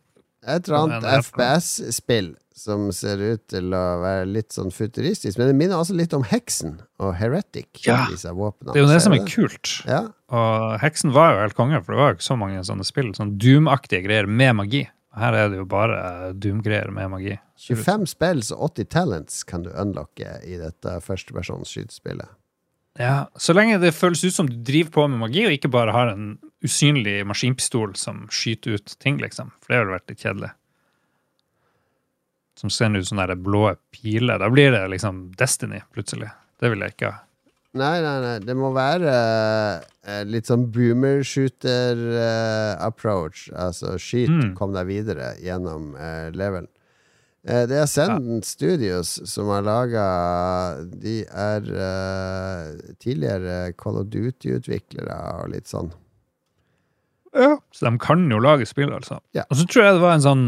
Et eller annet? FPS-spill som ser ut til å være litt sånn futuristisk. Men det minner også litt om Heksen og Heretic. Ja. Disse våpnene. Det er jo det som er det. kult. Ja. Og Heksen var jo helt konge, for det var jo ikke så mange sånne spill. Sånn Doom-aktige greier med magi. Her er det jo bare Doom-greier med magi. 25 spills og 80 talents kan du unlocke i dette førstepersons skytespillet. Ja, Så lenge det føles ut som du driver på med magi, og ikke bare har en usynlig maskinpistol som skyter ut ting, liksom. For det ville vært litt kjedelig. Som sender ut sånne blå piler. Da blir det liksom Destiny, plutselig. Det vil jeg ikke ha. Nei, nei, nei. Det må være uh, litt sånn boomer-shooter-approach. altså skyt, Mm. kom deg videre gjennom uh, levelen. Eh, det er Ascendant Studios som har laga De er tidligere Call of Duty-utviklere og litt sånn. Ja. Så de kan jo lage spill, altså. Ja. Og så tror jeg det var en sånn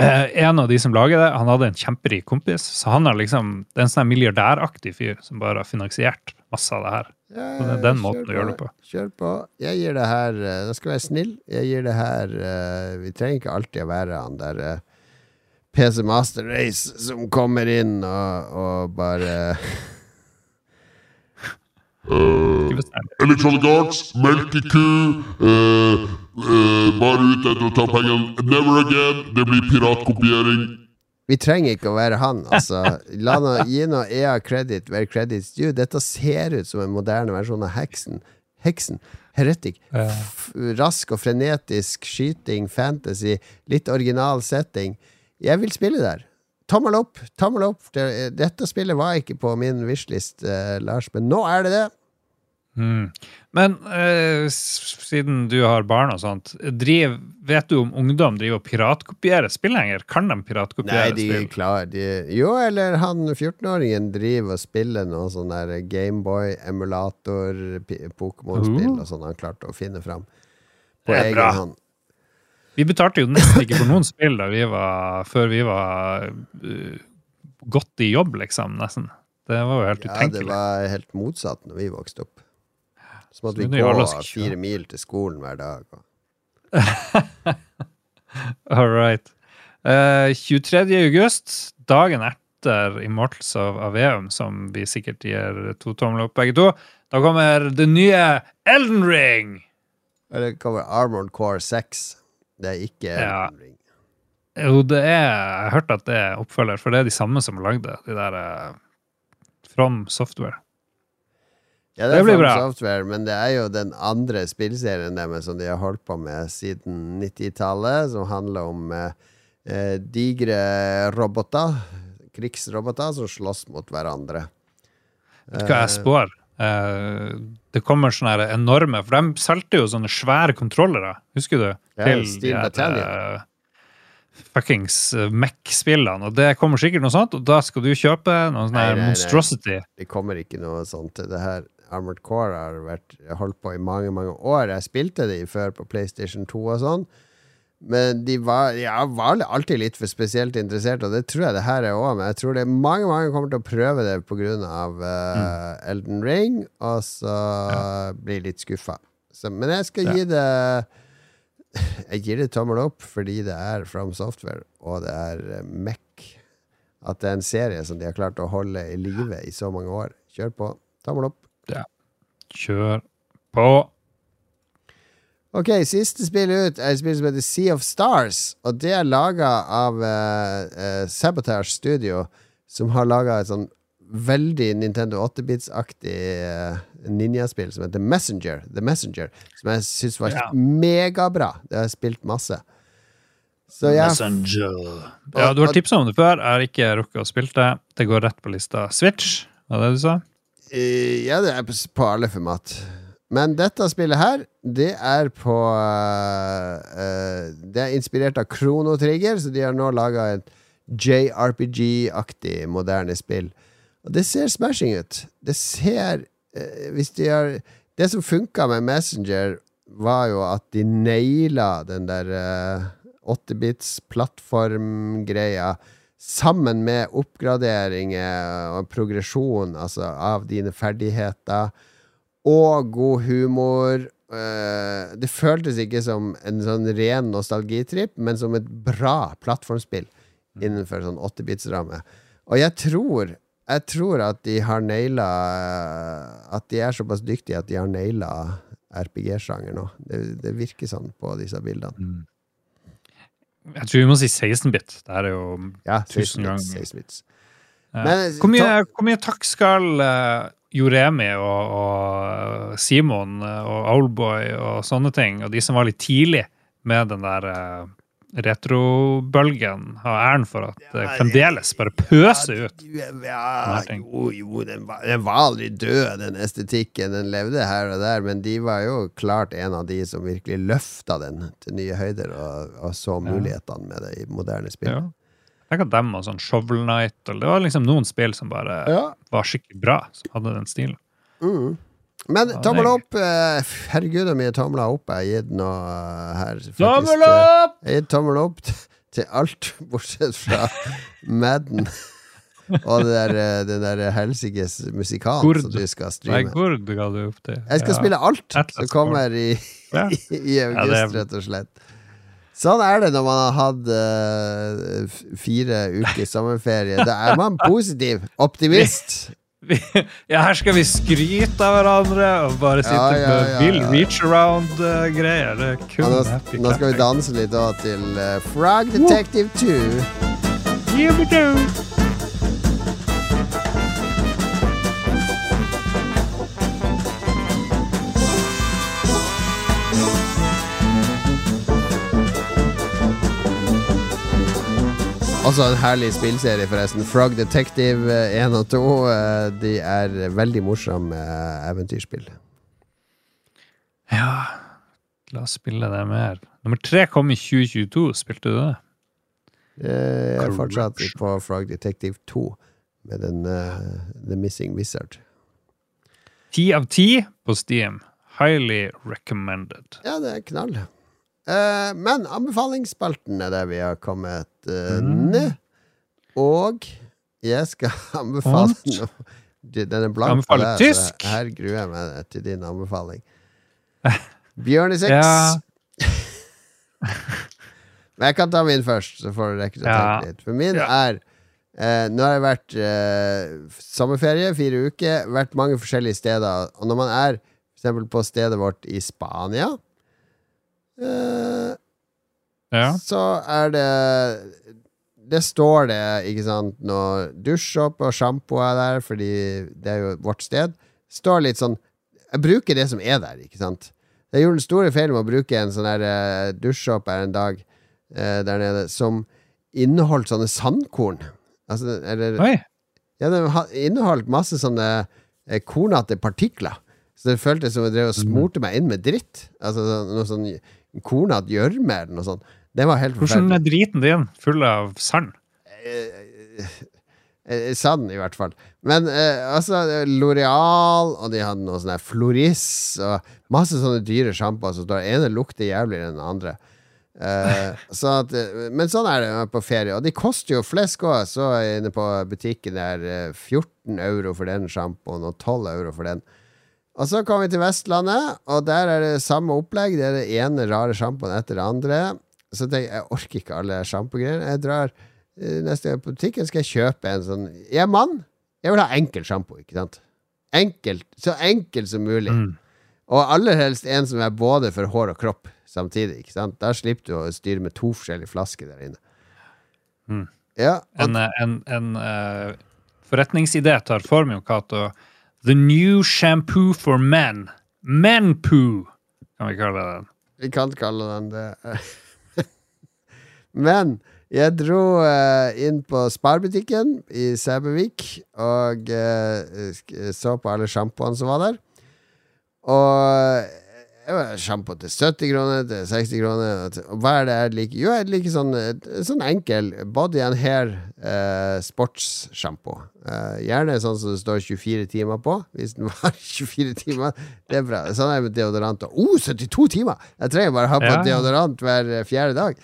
eh, En av de som lager det, han hadde en kjemperik kompis. Så han er liksom Det er en sånn milliardæraktig fyr som bare har finansiert masse av det her. Ja, Så det er den måten måten å gjøre det på. Kjør på. Jeg gir det her eh, Da skal jeg være snill. Jeg gir det her eh, Vi trenger ikke alltid å være han der eh, PC Master Race som kommer inn og, og bare Uh. Electronic Arts, melkeku, uh, uh, bare ute etter å ta pengene. Never again. Det blir piratkopiering. Vi trenger ikke å være han, altså. Nå, gi noe EA credit where credit's due. Dette ser ut som en moderne versjon av Heksen. Heksen. Heretic. Ja. Rask og frenetisk skyting, fantasy, litt original setting. Jeg vil spille der. Tommel opp! Tommel opp. Dette spillet var ikke på min wishlist, eh, Lars, men nå er det det. Mm. Men eh, siden du har barn og sånt, driv, vet du om ungdom driver og piratkopierer spill lenger? Kan de Nei, piratkopiere de spill? klar de, Jo, eller han 14-åringen driver og spiller noe sånn der Gameboy-emulator, Pokémon-spill Uh. og sånn han klarte å finne fram. På egen bra. hånd. Vi betalte jo nesten ikke for noen spill da vi var, før vi var uh, godt i jobb, liksom. Nesten. Det var jo helt Ja, det var helt motsatt når vi vokste opp. Så måtte Så vi gå fire mil til skolen hver dag. *laughs* All right. Uh, 23. august, dagen etter Immortals of Aveum, som vi sikkert gir to tomler opp begge to, da kommer det nye Elden Ring! Eller kommer Armored Core 6. Det er ikke. Elden Ring. Jo, det er Jeg har hørt at det er oppfølger, for det er de samme som lagde de der uh, From Software. Ja, det Det blir bra. Software, men det er jo den andre spillserien deres som de har holdt på med siden 90-tallet, som handler om eh, eh, digre roboter, krigsroboter, som slåss mot hverandre. Vet du hva jeg spår? Eh, det kommer sånne enorme For de solgte jo sånne svære kontrollere, husker du? Ja, Steel Battalion. eh, fuckings eh, Mech-spillene. Og det kommer sikkert noe sånt, og da skal du kjøpe noe sånn nei, monstrosity. Det kommer ikke noe sånt. Det her Armored Core har vært holdt på i mange, mange år. Jeg spilte de før på PlayStation 2 og sånn. Men de var, ja, var alltid litt for spesielt interessert, og det tror jeg det her er òg. Men jeg tror det er mange mange kommer til å prøve det pga. Uh, Elden Ring, og så blir litt skuffa. Men jeg skal Ja. gi det *laughs* Jeg gir det tommel opp fordi det er From Software, og det er uh, Mech. At det er en serie som de har klart å holde i live i så mange år. Kjør på. Tommel opp. Kjør på. Ok, siste spill ut er et spill som heter Sea of Stars. Og det er laga av uh, uh, Sabotage Studio, som har laga et sånn veldig Nintendo 8-bits-aktig uh, ninjaspill som heter Messenger. The Messenger. Som jeg syns var Ja. megabra. Det har jeg spilt masse. Så jeg Ja, du har tipsa om det før. Jeg har ikke rukket å spille det. Det går rett på lista. Switch, var det du sa? Eh, Ja, det er på, alle format. Men dette spillet her, det er på eh, Det er inspirert av Krono Trigger, så de har nå laga et JRPG-aktig moderne spill. Og det ser smashing ut. Det ser uh, Hvis de har Det som funka med Messenger, var jo at de naila den der åttebits 8-bits plattformgreia sammen med oppgraderinger og progresjon altså, av dine ferdigheter og god humor. Eh, det føltes ikke som en sånn ren nostalgitripp, men som et bra plattformspill innenfor sånn 8-bits-ramme. Og jeg tror jeg tror at de har naila At de er såpass dyktige at de har naila RPG-sjanger nå. Det, det virker sånn på disse bildene. Jeg tror vi må si 16-bit. Det her er jo Ja, Tusen 16 bits, ganger. 16 bits. Ja. Men- hvor, mye, hvor mye takk skal uh, Joremi og, og Simon eh, og Owlboy og sånne ting, og de som var litt tidlig med den der uh, retrobølgen, ha æren for at det fremdeles bare pøser ut? Ja, jo, jo, den var, den var aldri død, den estetikken. Den levde her og der, men de var jo klart en av de som virkelig løfta den til nye høyder, og, og så mulighetene med det i moderne spill. Ja. Tenk at dem og sånn Shovel Knight og Det var liksom noen spill som bare Ja. var skikkelig bra, som hadde den stilen. Mm. Men tommel er opp. eh, Herregud, hvor mye tomler opp jeg har gitt nå eh, her. faktisk. Tommel opp! Jeg har gitt tommel opp til alt, *laughs* bortsett fra Madden. *laughs* Og det der, eh, den der helsikes musikalen Gord. som du skal streame. Nei, Gord ga du opp til? Jeg skal Ja. spille alt Atlas som kommer i, Ja. *laughs* i august, Ja, det- rett og slett. Sånn er det når man har hatt uh, fire ukers sommerferie. Da er man positiv. Optimist. Vi- *laughs* Ja, her skal vi skryte av hverandre og bare sitte Ja, ja, med vill reach around-greier. Er nå, nå skal vi danse litt da til uh, Frog Detective 2. Yibbidoo. Også en herlig spillserie, forresten. Frog Detective eh, 1 og 2. eh, De er veldig morsomme eh, eventyrspill. Ja, la oss spille det mer. Nummer tre kom i 2022. Spilte du det? Eh, Jeg er fortsatt på Frog Detective 2 med den uh, The Missing Wizard. Ti av ti på Steam. Highly recommended. Ja, det er knall. Eh, men anbefalingsspalten er der vi har kommet uh, Mm. nå. Og jeg skal *laughs* anbefale noe. Den er blank tysk? her gruer jeg meg til din anbefaling. *laughs* Bjørnesex. Ja. *laughs* Men jeg kan ta min først, så får du rekke å tenke litt. For min Ja. er eh, Nå har jeg vært eh, sommerferie, fire uker, vært mange forskjellige steder. Og når man er for på stedet vårt i Spania eh, Ja. så er det Det står det, ikke sant, når dusjsåpe og sjampo er der, fordi det er jo vårt sted. Står litt sånn Jeg bruker det som er der, ikke sant. Jeg gjorde den store feilen med å bruke en sånn uh, dusjsåpe en dag uh, der nede, som inneholdt sånne sandkorn. Altså, eller Oi. Ja, den inneholdt masse sånne kornete partikler. Så det føltes som jeg drev og smurte meg inn med dritt. Altså sånn- noe sånn kornete gjørme eller noe sånt. Det var helt Hvordan er driten din full av sand? Eh, Sand, i hvert fall. Men eh, altså, Loreal, og de hadde noe sånn her Floris, og masse sånne dyre sjampoer som står ene lukter jævligere enn den andre. Eh, *laughs* så at, eh, men sånn er det på ferie. Og de koster jo flesk òg. Så inne på butikken der eh, 14 euro for den sjampoen og 12 euro for den. Og så kom vi til Vestlandet, og der er det samme opplegg. Det er det ene rare sjampoen etter det andre. Så tenker jeg jeg orker ikke alle sjampogreiene. Jeg drar eh, neste gang på butikken, skal jeg kjøpe en sånn Jeg er mann. Jeg vil ha enkel sjampo, ikke sant? Enkelt. Så enkelt som mulig. Mm. Og aller helst en som er både for hår og kropp samtidig. ikke sant? Da slipper du å styre med to forskjellige flasker der inne. Mm. Ja, og, En, eh, en, en uh, forretningsidé tar form, jo, Cato. The new shampoo for men. Menpoo, kan vi kalle den. vi kan kalle den det. *laughs* Men jeg dro eh, inn på Sparbutikken i Sæbøvik og eh, så på alle sjampoene som var der. Og sjampo til 70 kroner, til 60 kroner. hva er det jeg liker? Jo, jeg liker sånn, sånn enkel body and hair eh, sportssjampo. Eh, gjerne sånn som det står 24 timer på, hvis den *laughs* var 24 timer. Det er bra. Sånn er det med deodorant. Å, Oh, 72 timer! Jeg trenger bare ha på Ja. deodorant hver eh, fjerde dag.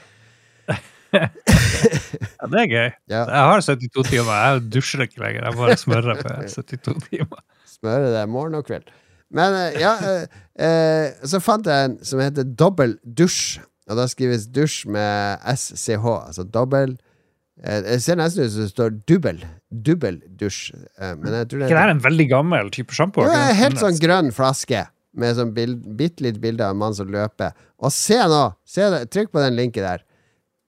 *laughs* Ja, det er gøy. Ja. Jeg har 72 timer. Jeg dusjer ikke lenger. Jeg bare smører på *laughs* 72 timer. Smører det morgen og kveld. Men eh, ja, eh, eh, så fant jeg en som heter dobbel dusj. Og da skrives dusj med SCH, altså dobbel eh, Det ser nesten ut som det står dubbel. Dubbel dusj. Eh, men jeg tror det er en veldig gammel type sjampo? Ja, helt sånn grønn flaske med sånn bild, bitte litt bilde av en mann som løper. Og se nå! Se trykk på den linken der.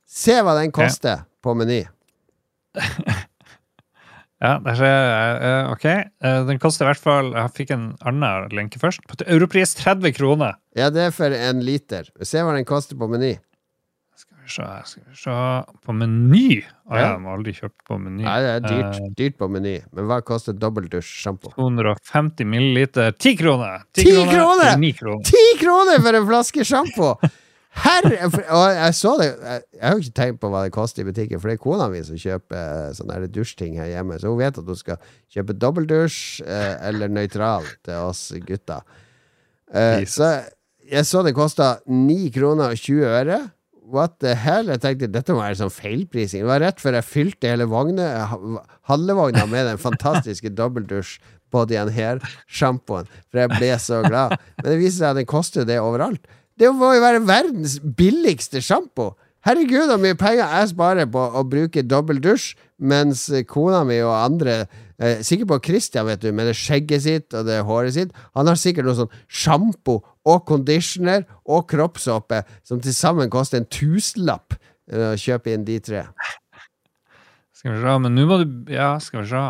Se hva den koster på Meny. *laughs* Ja, der ser eh, Ok. Eh, Den koster i hvert fall Jeg fikk en annen lenke først. På europris 30 kroner. Ja, det er for en liter. Se hva den koster på Meny. Skal vi se, skal vi se På Meny. Å ja, Ja. jeg må aldri kjøpe på Meny. Nei, det er dyrt, uh, dyrt på Meny. Men hva koster dobbeltdusjsjampo? 250 milliliter. 10 kroner! 10 kroner! for 9 kroner. Ti kroner for en flaske sjampo! Herre Og jeg så det Jeg, jeg har jo ikke tenkt på hva det koster i butikken, for det er kona mi som kjøper eh, sånne dusjting her hjemme. Så hun vet at hun skal kjøpe dobbeldusj eh, eller nøytral til oss gutter. Eh, så jeg så det kosta 9 kroner og 20 øre. What the hell? Jeg tenkte dette må være sånn feilprising. Det var rett før jeg fylte hele vogne, halve handlevogna med den fantastiske dobbeldusj body and hair-sjampoen. For jeg ble så glad. Men det viser seg at den koster det overalt. Det må jo være verdens billigste sjampo! Herregud, så mye penger jeg sparer på å bruke dobbeldusj, mens kona mi og andre eh, Sikkert på Christian, vet du, med det skjegget sitt og det håret sitt. Han har sikkert noe sånn sjampo og conditioner og kroppssåpe som til sammen koster en tusenlapp eh, å kjøpe inn de tre. Skal vi se, men nå må du Ja, skal vi se.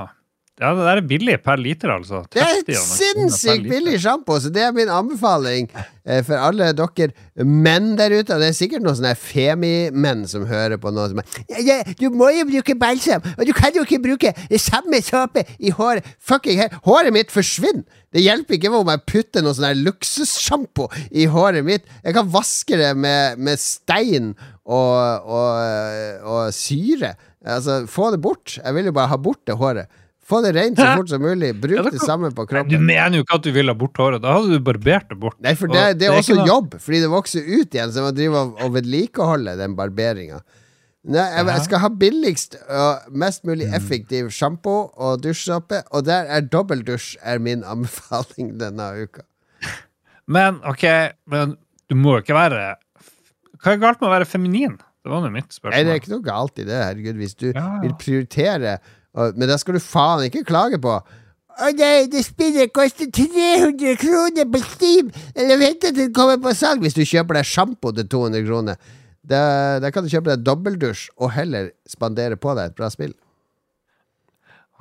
Ja, det der er billig per liter, altså. Det er et sinnssykt billig sjampo, så det er min anbefaling eh, for alle dere menn der ute. Og det er sikkert noen sånne femi-menn som hører på noe som er ja, ja, Du må jo bruke balsam, og du kan jo ikke bruke det samme såpe i håret. Fucking hell, håret mitt forsvinner! Det hjelper ikke om jeg putter noe sånn luksussjampo i håret mitt. Jeg kan vaske det med, med stein og, og, og syre. Altså, få det bort. Jeg vil jo bare ha bort det håret. Få det rent så fort som mulig. Bruk Ja, det det kan- samme på Nei, Du mener jo ikke at du vil ha bort håret. Da hadde du barbert det bort. Nei, for det, det er også også er jobb, fordi det vokser ut igjen. Så jeg må drive og, og vedlikeholde den barberinga. Nei, jeg, jeg skal ha billigst og mest mulig Mm. effektiv sjampo og dusjsåpe, og der er dobbeldusj er min *laughs* anbefaling denne uka. Men ok, men du må jo ikke være Hva er galt med å være feminin? Det var nå mitt spørsmål. Nei, det er ikke noe galt i det, herregud, hvis du Ja. vil prioritere, men da skal du faen ikke klage på å nei, det spillet koster 300 kroner på Steam! Eller vent til det kommer på salg hvis du kjøper deg sjampo til 200 kroner. Da, da kan du kjøpe deg dobbeldusj og heller spandere på deg et bra spill.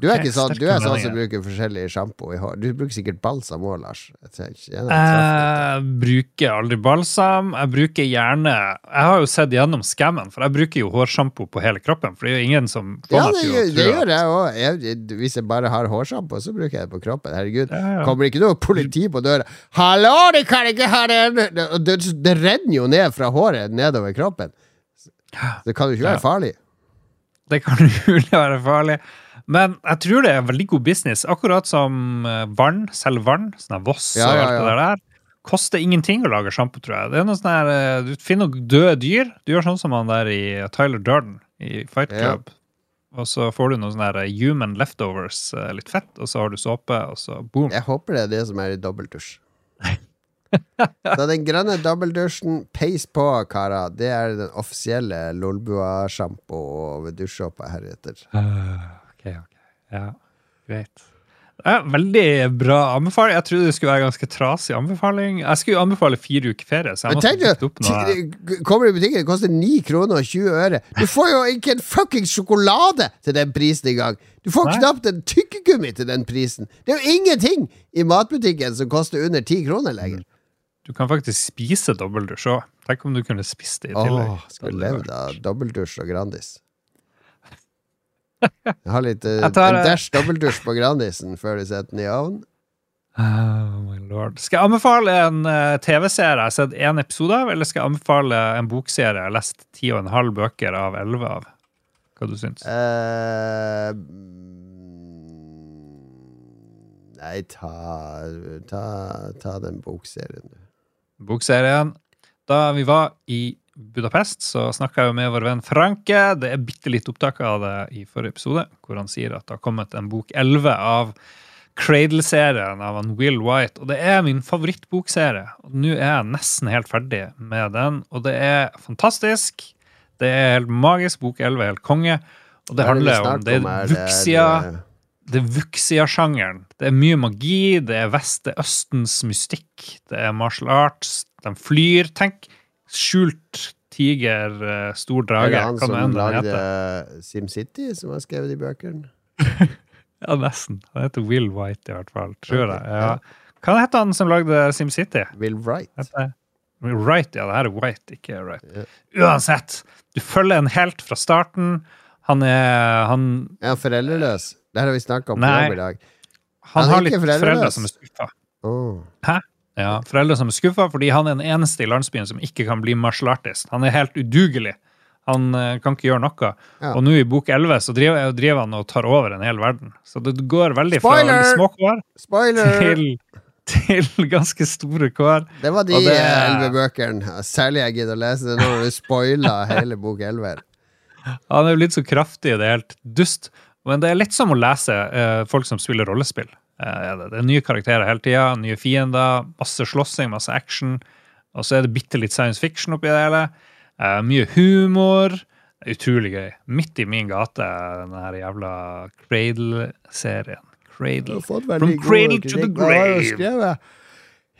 Du er, ikke sånn, du er sånn som bruker forskjellig sjampo i hår. Du bruker sikkert balsam òg, Lars. Jeg jeg bruker aldri balsam. Jeg bruker gjerne Jeg har jo sett gjennom skammen, for jeg bruker jo hårsjampo på hele kroppen. For det er jo ingen som får Ja, det, gjør- det gjør jeg òg. Hvis jeg bare har hårsjampo, så bruker jeg det på kroppen. Herregud. Ja, ja. Kommer ikke noe politi på døra. 'Hallo, de kan ikke ha den!' Det, det, det renner jo ned fra håret nedover kroppen. Det kan jo ikke være farlig. Det kan *laughs* umulig være farlig. Men jeg tror det er veldig god business. Akkurat som eh, vann, selv vann, sånn Voss Ja, og ja, alt det der. Koster ingenting å lage sjampo, tror jeg. Det er noe sånn her, eh, Du finner noen døde dyr. Du gjør sånn som han der i Tyler Durden i Fight. Club. Og så får du noen sånne her human leftovers, eh, litt fett, og så har du såpe, og så boom. Jeg håper det er det som er i dobbeltdusj. *laughs* Så den grønne dobbeltdusjen, peis på, karer. Det er den offisielle Lolbua-sjampo ved dusjåpa heretter. Ok, ok. Ja, greit. Veldig bra anbefaling. Jeg trodde det skulle være ganske trasig anbefaling. Jeg skulle anbefale fire uker ferie, så jeg måtte tenk opp noe. kommer i butikken, det koster 9 kroner og 20 øre. Du får jo ikke en fuckings sjokolade til den prisen engang! Du får Nei. knapt en tykkegummi til den prisen! Det er jo ingenting i matbutikken som koster under 10 kroner lenger. Du kan faktisk spise dobbeldusj òg. Tenk om du kunne spist det i tillegg. Åh, skulle levd av dobbeldusj og Grandis. Jeg har litt eh, Jeg tar, en dæsj dash dobbeldusj på Grandisen før du setter den i ovnen. Oh my lord. Skal jeg anbefale en eh, TV-serie jeg har sett én episode av, eller skal jeg anbefale en bokserie jeg har lest ti og en halv bøker av elleve av? Hva du syns? uh, nei, ta, ta, ta den bokserien, du. Bokserien. Da vi var i Budapest, så snakka jeg med vår venn Franke. Det er bitte litt opptak av det i forrige episode, hvor han sier at det har kommet en bok 11 av Cradle-serien av han Will White. Og det er min favorittbokserie. Og nå er jeg nesten helt ferdig med den, og det er fantastisk. Det er helt magisk. Bok 11 er helt konge. Og det er handler om det Vuxia det- det er Vuxia-sjangeren. Det er mye magi, det er Vest-Østens mystikk, det er martial arts, de flyr. Tenk skjult tiger, stor stor Er drage, det han som lagde. SimCity, som har skrevet de bøkene? *laughs* Ja, nesten. Han heter Will White, i hvert fall. Tror jeg. Ja. Hva heter han som lagde SimCity? Will Wright. Heter- Wright, ja. Det her er White, ikke Wright. Uansett, du følger en helt fra starten. Han er Han, Er han foreldreløs? Det har vi snakka om på jobb i dag. han Han er har litt foreldre som er skuffa. Åh. Ja, foreldre som er skuffa fordi han er den eneste i landsbyen som ikke kan bli martial artist. Han er helt udugelig. Han eh, kan ikke gjøre noe. Ja. Og nå i bok 11 så driver, driver han og tar over en hel verden. Så det går veldig Spoiler! fra små kår Spoiler! til, til *laughs* ganske store kår. Det var de det- elleve bøkene. Særlig jeg gidder å lese det når du spoila hele bok elleve. Han er jo litt så kraftig, det er helt dust. Men det er litt som å lese eh, folk som spiller rollespill. Eh, det. er nye karakterer hele tida, nye fiender, masse slåssing, masse action. Og så er det bitte litt science fiction oppi det hele. Eh, mye humor. Utrolig gøy. Midt i min gate, den her jævla Cradle-serien. Cradle. From cradle to the grave.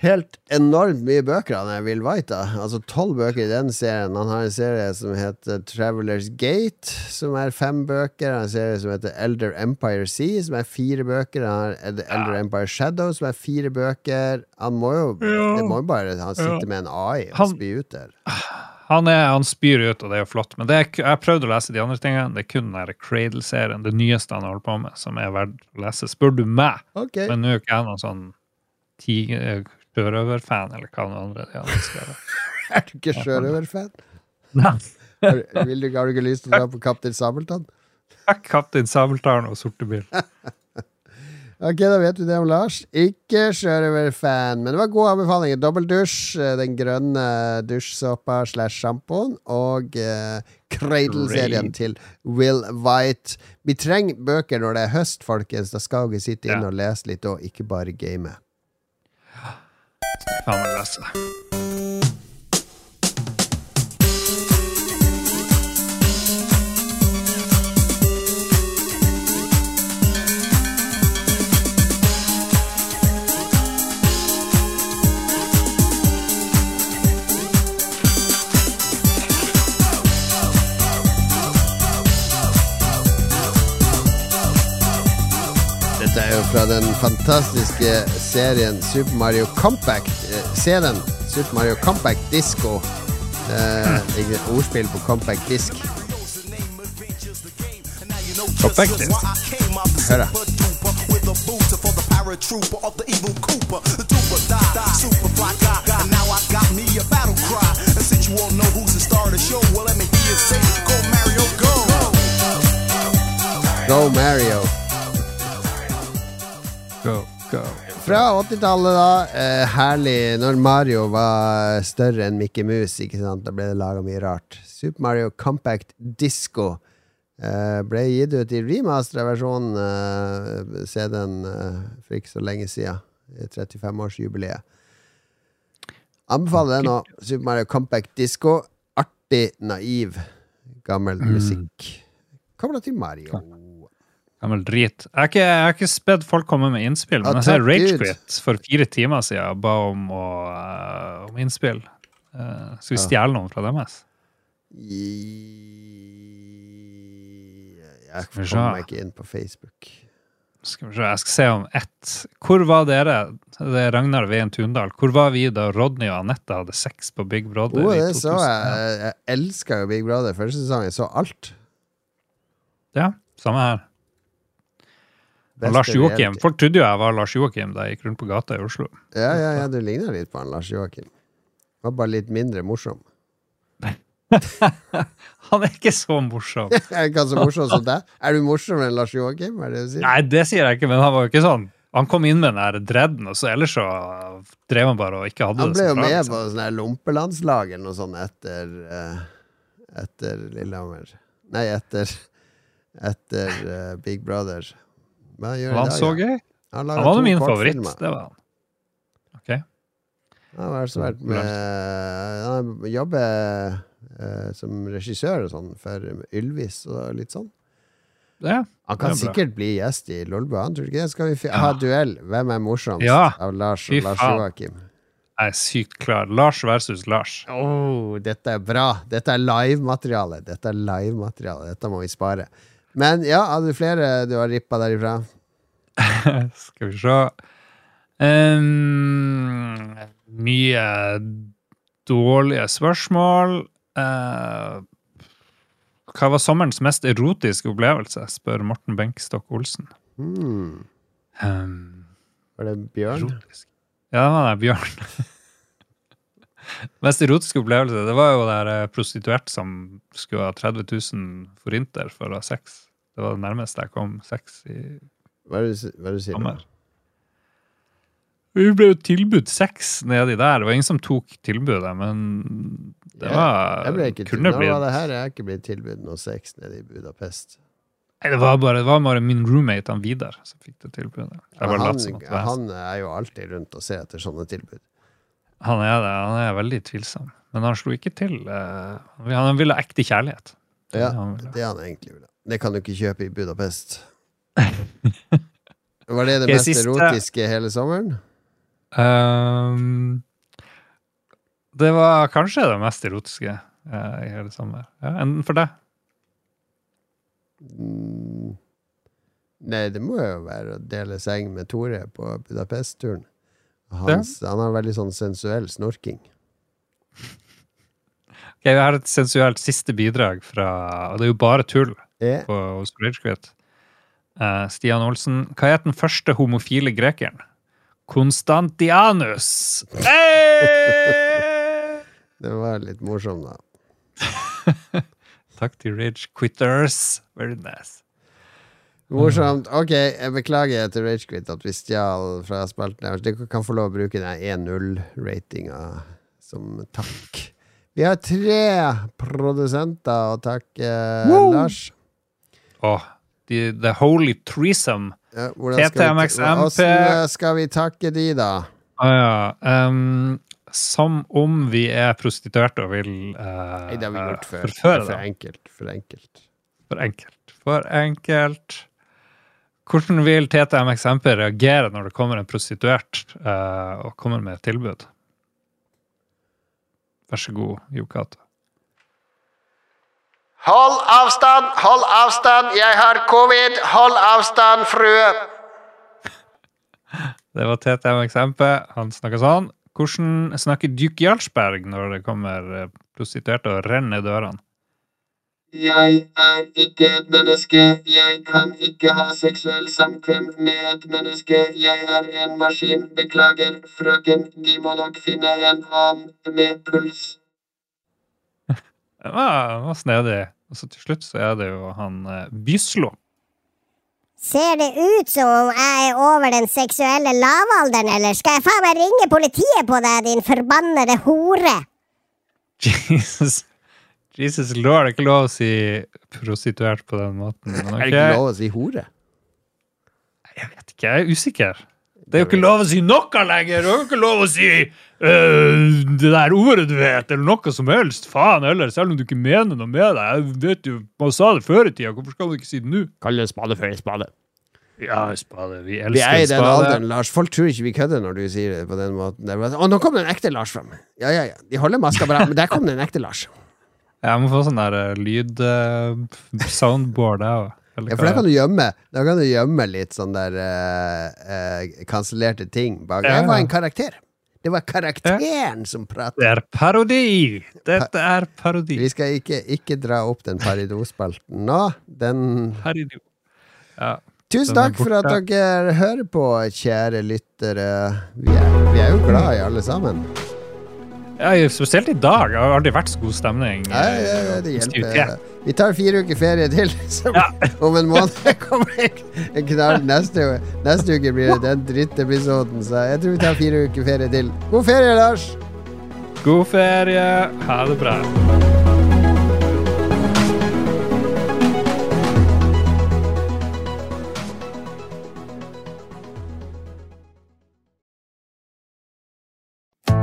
Helt enormt mye bøker, han er Will White. da Altså tolv bøker i den serien. Han har en serie som heter Travelers Gate, som er fem bøker. Han har en serie som heter Elder Empire Sea, som er fire bøker. Han har Elder Elder Empire Shadow, som er fire bøker. Han må jo Ja. Det må jo bare Han sitter med en AI og Han- spyr ut der. Han, er, han spyr ut, og det er jo flott. Men det er, jeg prøvde å lese de andre tingene. Det er kun den Cradle-serien, det nyeste han holder på med, som er verdt å lese. Spør du meg. Ok. Men nå er ikke jeg noen sånn ti- sjørøverfan, eller hva noe andre de hadde skrevet. *laughs* Er du ikke sjørøverfan? Nei. *laughs* Har, vil du- har du ikke lyst til å dra på Kaptein Sabeltann? Takk, Kaptein Sabeltann og Sortebil. *laughs* Ok, da vet vi det om Lars. Ikke sjørøverfan, men det var god anbefaling. Dobbeldusj, eh, den grønne dusjsåpa slash sjampoen, og eh, Cradle-serien til Will White. Vi trenger bøker når det er høst, folkens. Da skal vi sitte inne og lese litt, og ikke bare game. Faen meg lese. Dette fra den fantastiske serien Super Mario Compact. Eh, Se den. Super Mario Compact Disco. Eh, ordspill på Compact Disk. Compact disc. Hør da. Paratrooper of the evil Cooper. The duper die, super fly guy. And now I got me a battle cry. And since you all know who's the star of the show, well, let me hear you say, Go Mario, go! Go Mario. Go. Fra 80-tallet, da. Eh, herlig når Mario var større enn Mickey Mouse. Ikke sant? Da ble det laga mye rart. Super Mario Compact Disco eh, ble gitt ut i remastera versjon, eh, CD-en, eh, for ikke så lenge siden. i 35-årsjubileet. Anbefaler det nå. Super Mario Compact Disco. Artig, naiv, gammel musikk. Kommer da til Mario. Gammel drit. Jeg har ikke, jeg har ikke spedd folk komme med innspill, men jeg ser. Ragequit for fire timer siden ba om, å, uh, om innspill. Uh, skal vi stjele noen fra deres? Jeg kommer meg ikke inn på Facebook. Skal vi se, jeg skal se om ett. Hvor var dere? Det er Ragnar Veien Tundal. Hvor var vi da Rodney og Anette hadde sex på Big Brother? Oh, i det så jeg. Jeg elska jo Big Brother første sesong. Jeg så alt. Ja, samme her. Lars Joakim. Folk trodde jo jeg var Lars Joakim da jeg gikk rundt på gata i Oslo. Ja, ja, ja, du ligner litt på han Lars Joakim. Var bare litt mindre morsom. *laughs* Han er ikke så morsom. *laughs* Er ikke han så morsom som deg? Er du morsommere enn Lars Joakim? Det? Nei, det sier jeg ikke, men han var jo ikke sånn. Han kom inn med den der dreaden, og så ellers så drev han bare og ikke hadde det. Han det ble jo bra. med liksom. på sånn her lompelandslag eller noe sånt etter eh, Etter Lillehammer. Nei, etter Etter eh, Big Brother. Hva gjør Var han så gøy? Han, Han var min favoritt. Det var han. Ok. Han har altså vært med Han jobber eh, som regissør og sånn for Ylvis og litt sånn. Det, Han kan er sikkert bli gjest i Lolbua. Han tror ikke det? Skal vi Ja. ha duell? Hvem er morsomst Ja. av Lars og Lars. Joakim? Jeg er sykt klar. Lars versus Lars. Oh, dette er bra. Dette er live-materiale. Dette er live-materiale. Dette må vi spare. Men ja, hadde du flere du har rippa derifra? *laughs* Skal vi se um, Mye dårlige spørsmål. Uh, hva var sommerens mest erotiske opplevelse, spør Morten Benkstokk Olsen. Mm. Um, Var det Bjørn? erotisk. Ja, det var det, Bjørn. *laughs* mest erotiske opplevelse, det var jo der eh, prostituert som skulle ha 30 000 forinter for å ha sex. Det var det nærmeste jeg kom sex i Hva er det du, hva er det du sier? nå? Vi ble jo tilbudt sex nedi der. Det var ingen som tok tilbudet, men det var Jeg ikke kunne blitt bli var det her? Jeg ikke blitt tilbudt noe sex nede i Budapest. Nei, det var bare, det var bare min roommate, han Vidar, som fikk det tilbudet. Jeg han, han er jo alltid rundt og ser etter sånne tilbud. Han er det. Han er veldig tvilsom. Men han slo ikke til. Uh, han ville ekte kjærlighet. Det er Ja, det han det han egentlig ville. Det kan du ikke kjøpe i Budapest. *laughs* Var det det mest siste- erotiske hele sommeren? Um, det var kanskje det mest erotiske uh, i hele sommer. Ja, Enn for deg? Mm. Nei, det må jo være å dele seng med Tore på Budapest-turen. Hans, Han har veldig sånn sensuell snorking. Ok, Vi har et sensuelt siste bidrag fra Og det er jo bare tull yeah. på, hos Ragequit. Uh, Stian Olsen. Hva het den første homofile grekeren? Konstantianus! *laughs* Hey! det var litt morsomt, da. *laughs* Takk til Rage Quitters. Very nice. Morsomt. Ok, jeg beklager til Ragequit at vi stjal fra spalten her. Dere kan få lov å bruke den 1-0-ratinga som takk. Vi har tre produsenter å takke, Lars. Åh, the, the Holy Threesome. Ja, TTMXMP. Hvordan skal vi takke de, da? Ah, ja. um, som om vi er prostituerte og vil uh, Nei, det har vi gjort før. Forføre for enkelt. For enkelt. For enkelt. For enkelt. Hvordan vil TTMXMP reagere når det kommer en prostituert uh, og kommer med et tilbud? Vær så god, Jokate. Hold avstand, hold avstand, jeg har covid, hold avstand, frue. *laughs* Det var TTM-eksempel. Han snakka sånn. Hvordan snakker Duke Jarlsberg når det kommer eh, prostituerte og renner i dørene? Jeg er ikke et menneske, jeg kan ikke ha seksuell samkvem med et menneske, jeg er en maskin, beklager, frøken, De må nok finne en annen med puls. Det var, det var snedig. Og så til slutt så er det jo han eh, Byslo. Ser det ut som om jeg er over den seksuelle lavalderen, eller skal jeg faen meg ringe politiet på deg, din forbannede hore? *laughs* Jesus. Jesus lord, det er ikke lov å si prostituert på den måten. Men *laughs* Er det ikke lov å si hore? Jeg vet ikke, jeg er usikker. Det er jo ikke lov å si noe lenger! Det er jo ikke lov å si øh, det der ordet du vet, eller noe som helst. Faen heller, selv om du ikke mener noe med det. Jeg vet jo, Man sa det før i tida, hvorfor skal man ikke si det nå? Kall det spade for en spade. Ja, spade. Vi elsker Vi er i den spade. alderen, Lars. Folk tror ikke vi kødder når du sier det på den måten. Det er bare, Å, nå kom det en ekte Lars fram! Ja, ja, ja. De holder maska bra, men der kom det en ekte Lars. Jeg må få sånn der uh, lyd-soundboard, jeg òg. *laughs* Ja, for da kan du gjemme Da kan du gjemme litt sånn der uh, kansellerte ting bak. Ja. Jeg var en karakter. Det var karakteren som pratet. Det er parodi! Dette er parodi. Vi skal ikke, ikke dra opp den paridospalten nå. Den Parodi. Ja. Tusen takk for at dere hører på, kjære lyttere. Vi er, vi er jo glad i alle sammen. Ja, spesielt i dag. Det har aldri vært så god stemning. Ja, ja, ja, det hjelper. Vi tar fire uker ferie til. *laughs* Ja. om en måned *laughs* kommer en knall. Neste, neste uke blir det den drittepisoden. Så jeg tror vi tar fire uker ferie til. God ferie, Lars! God ferie. Ha det bra.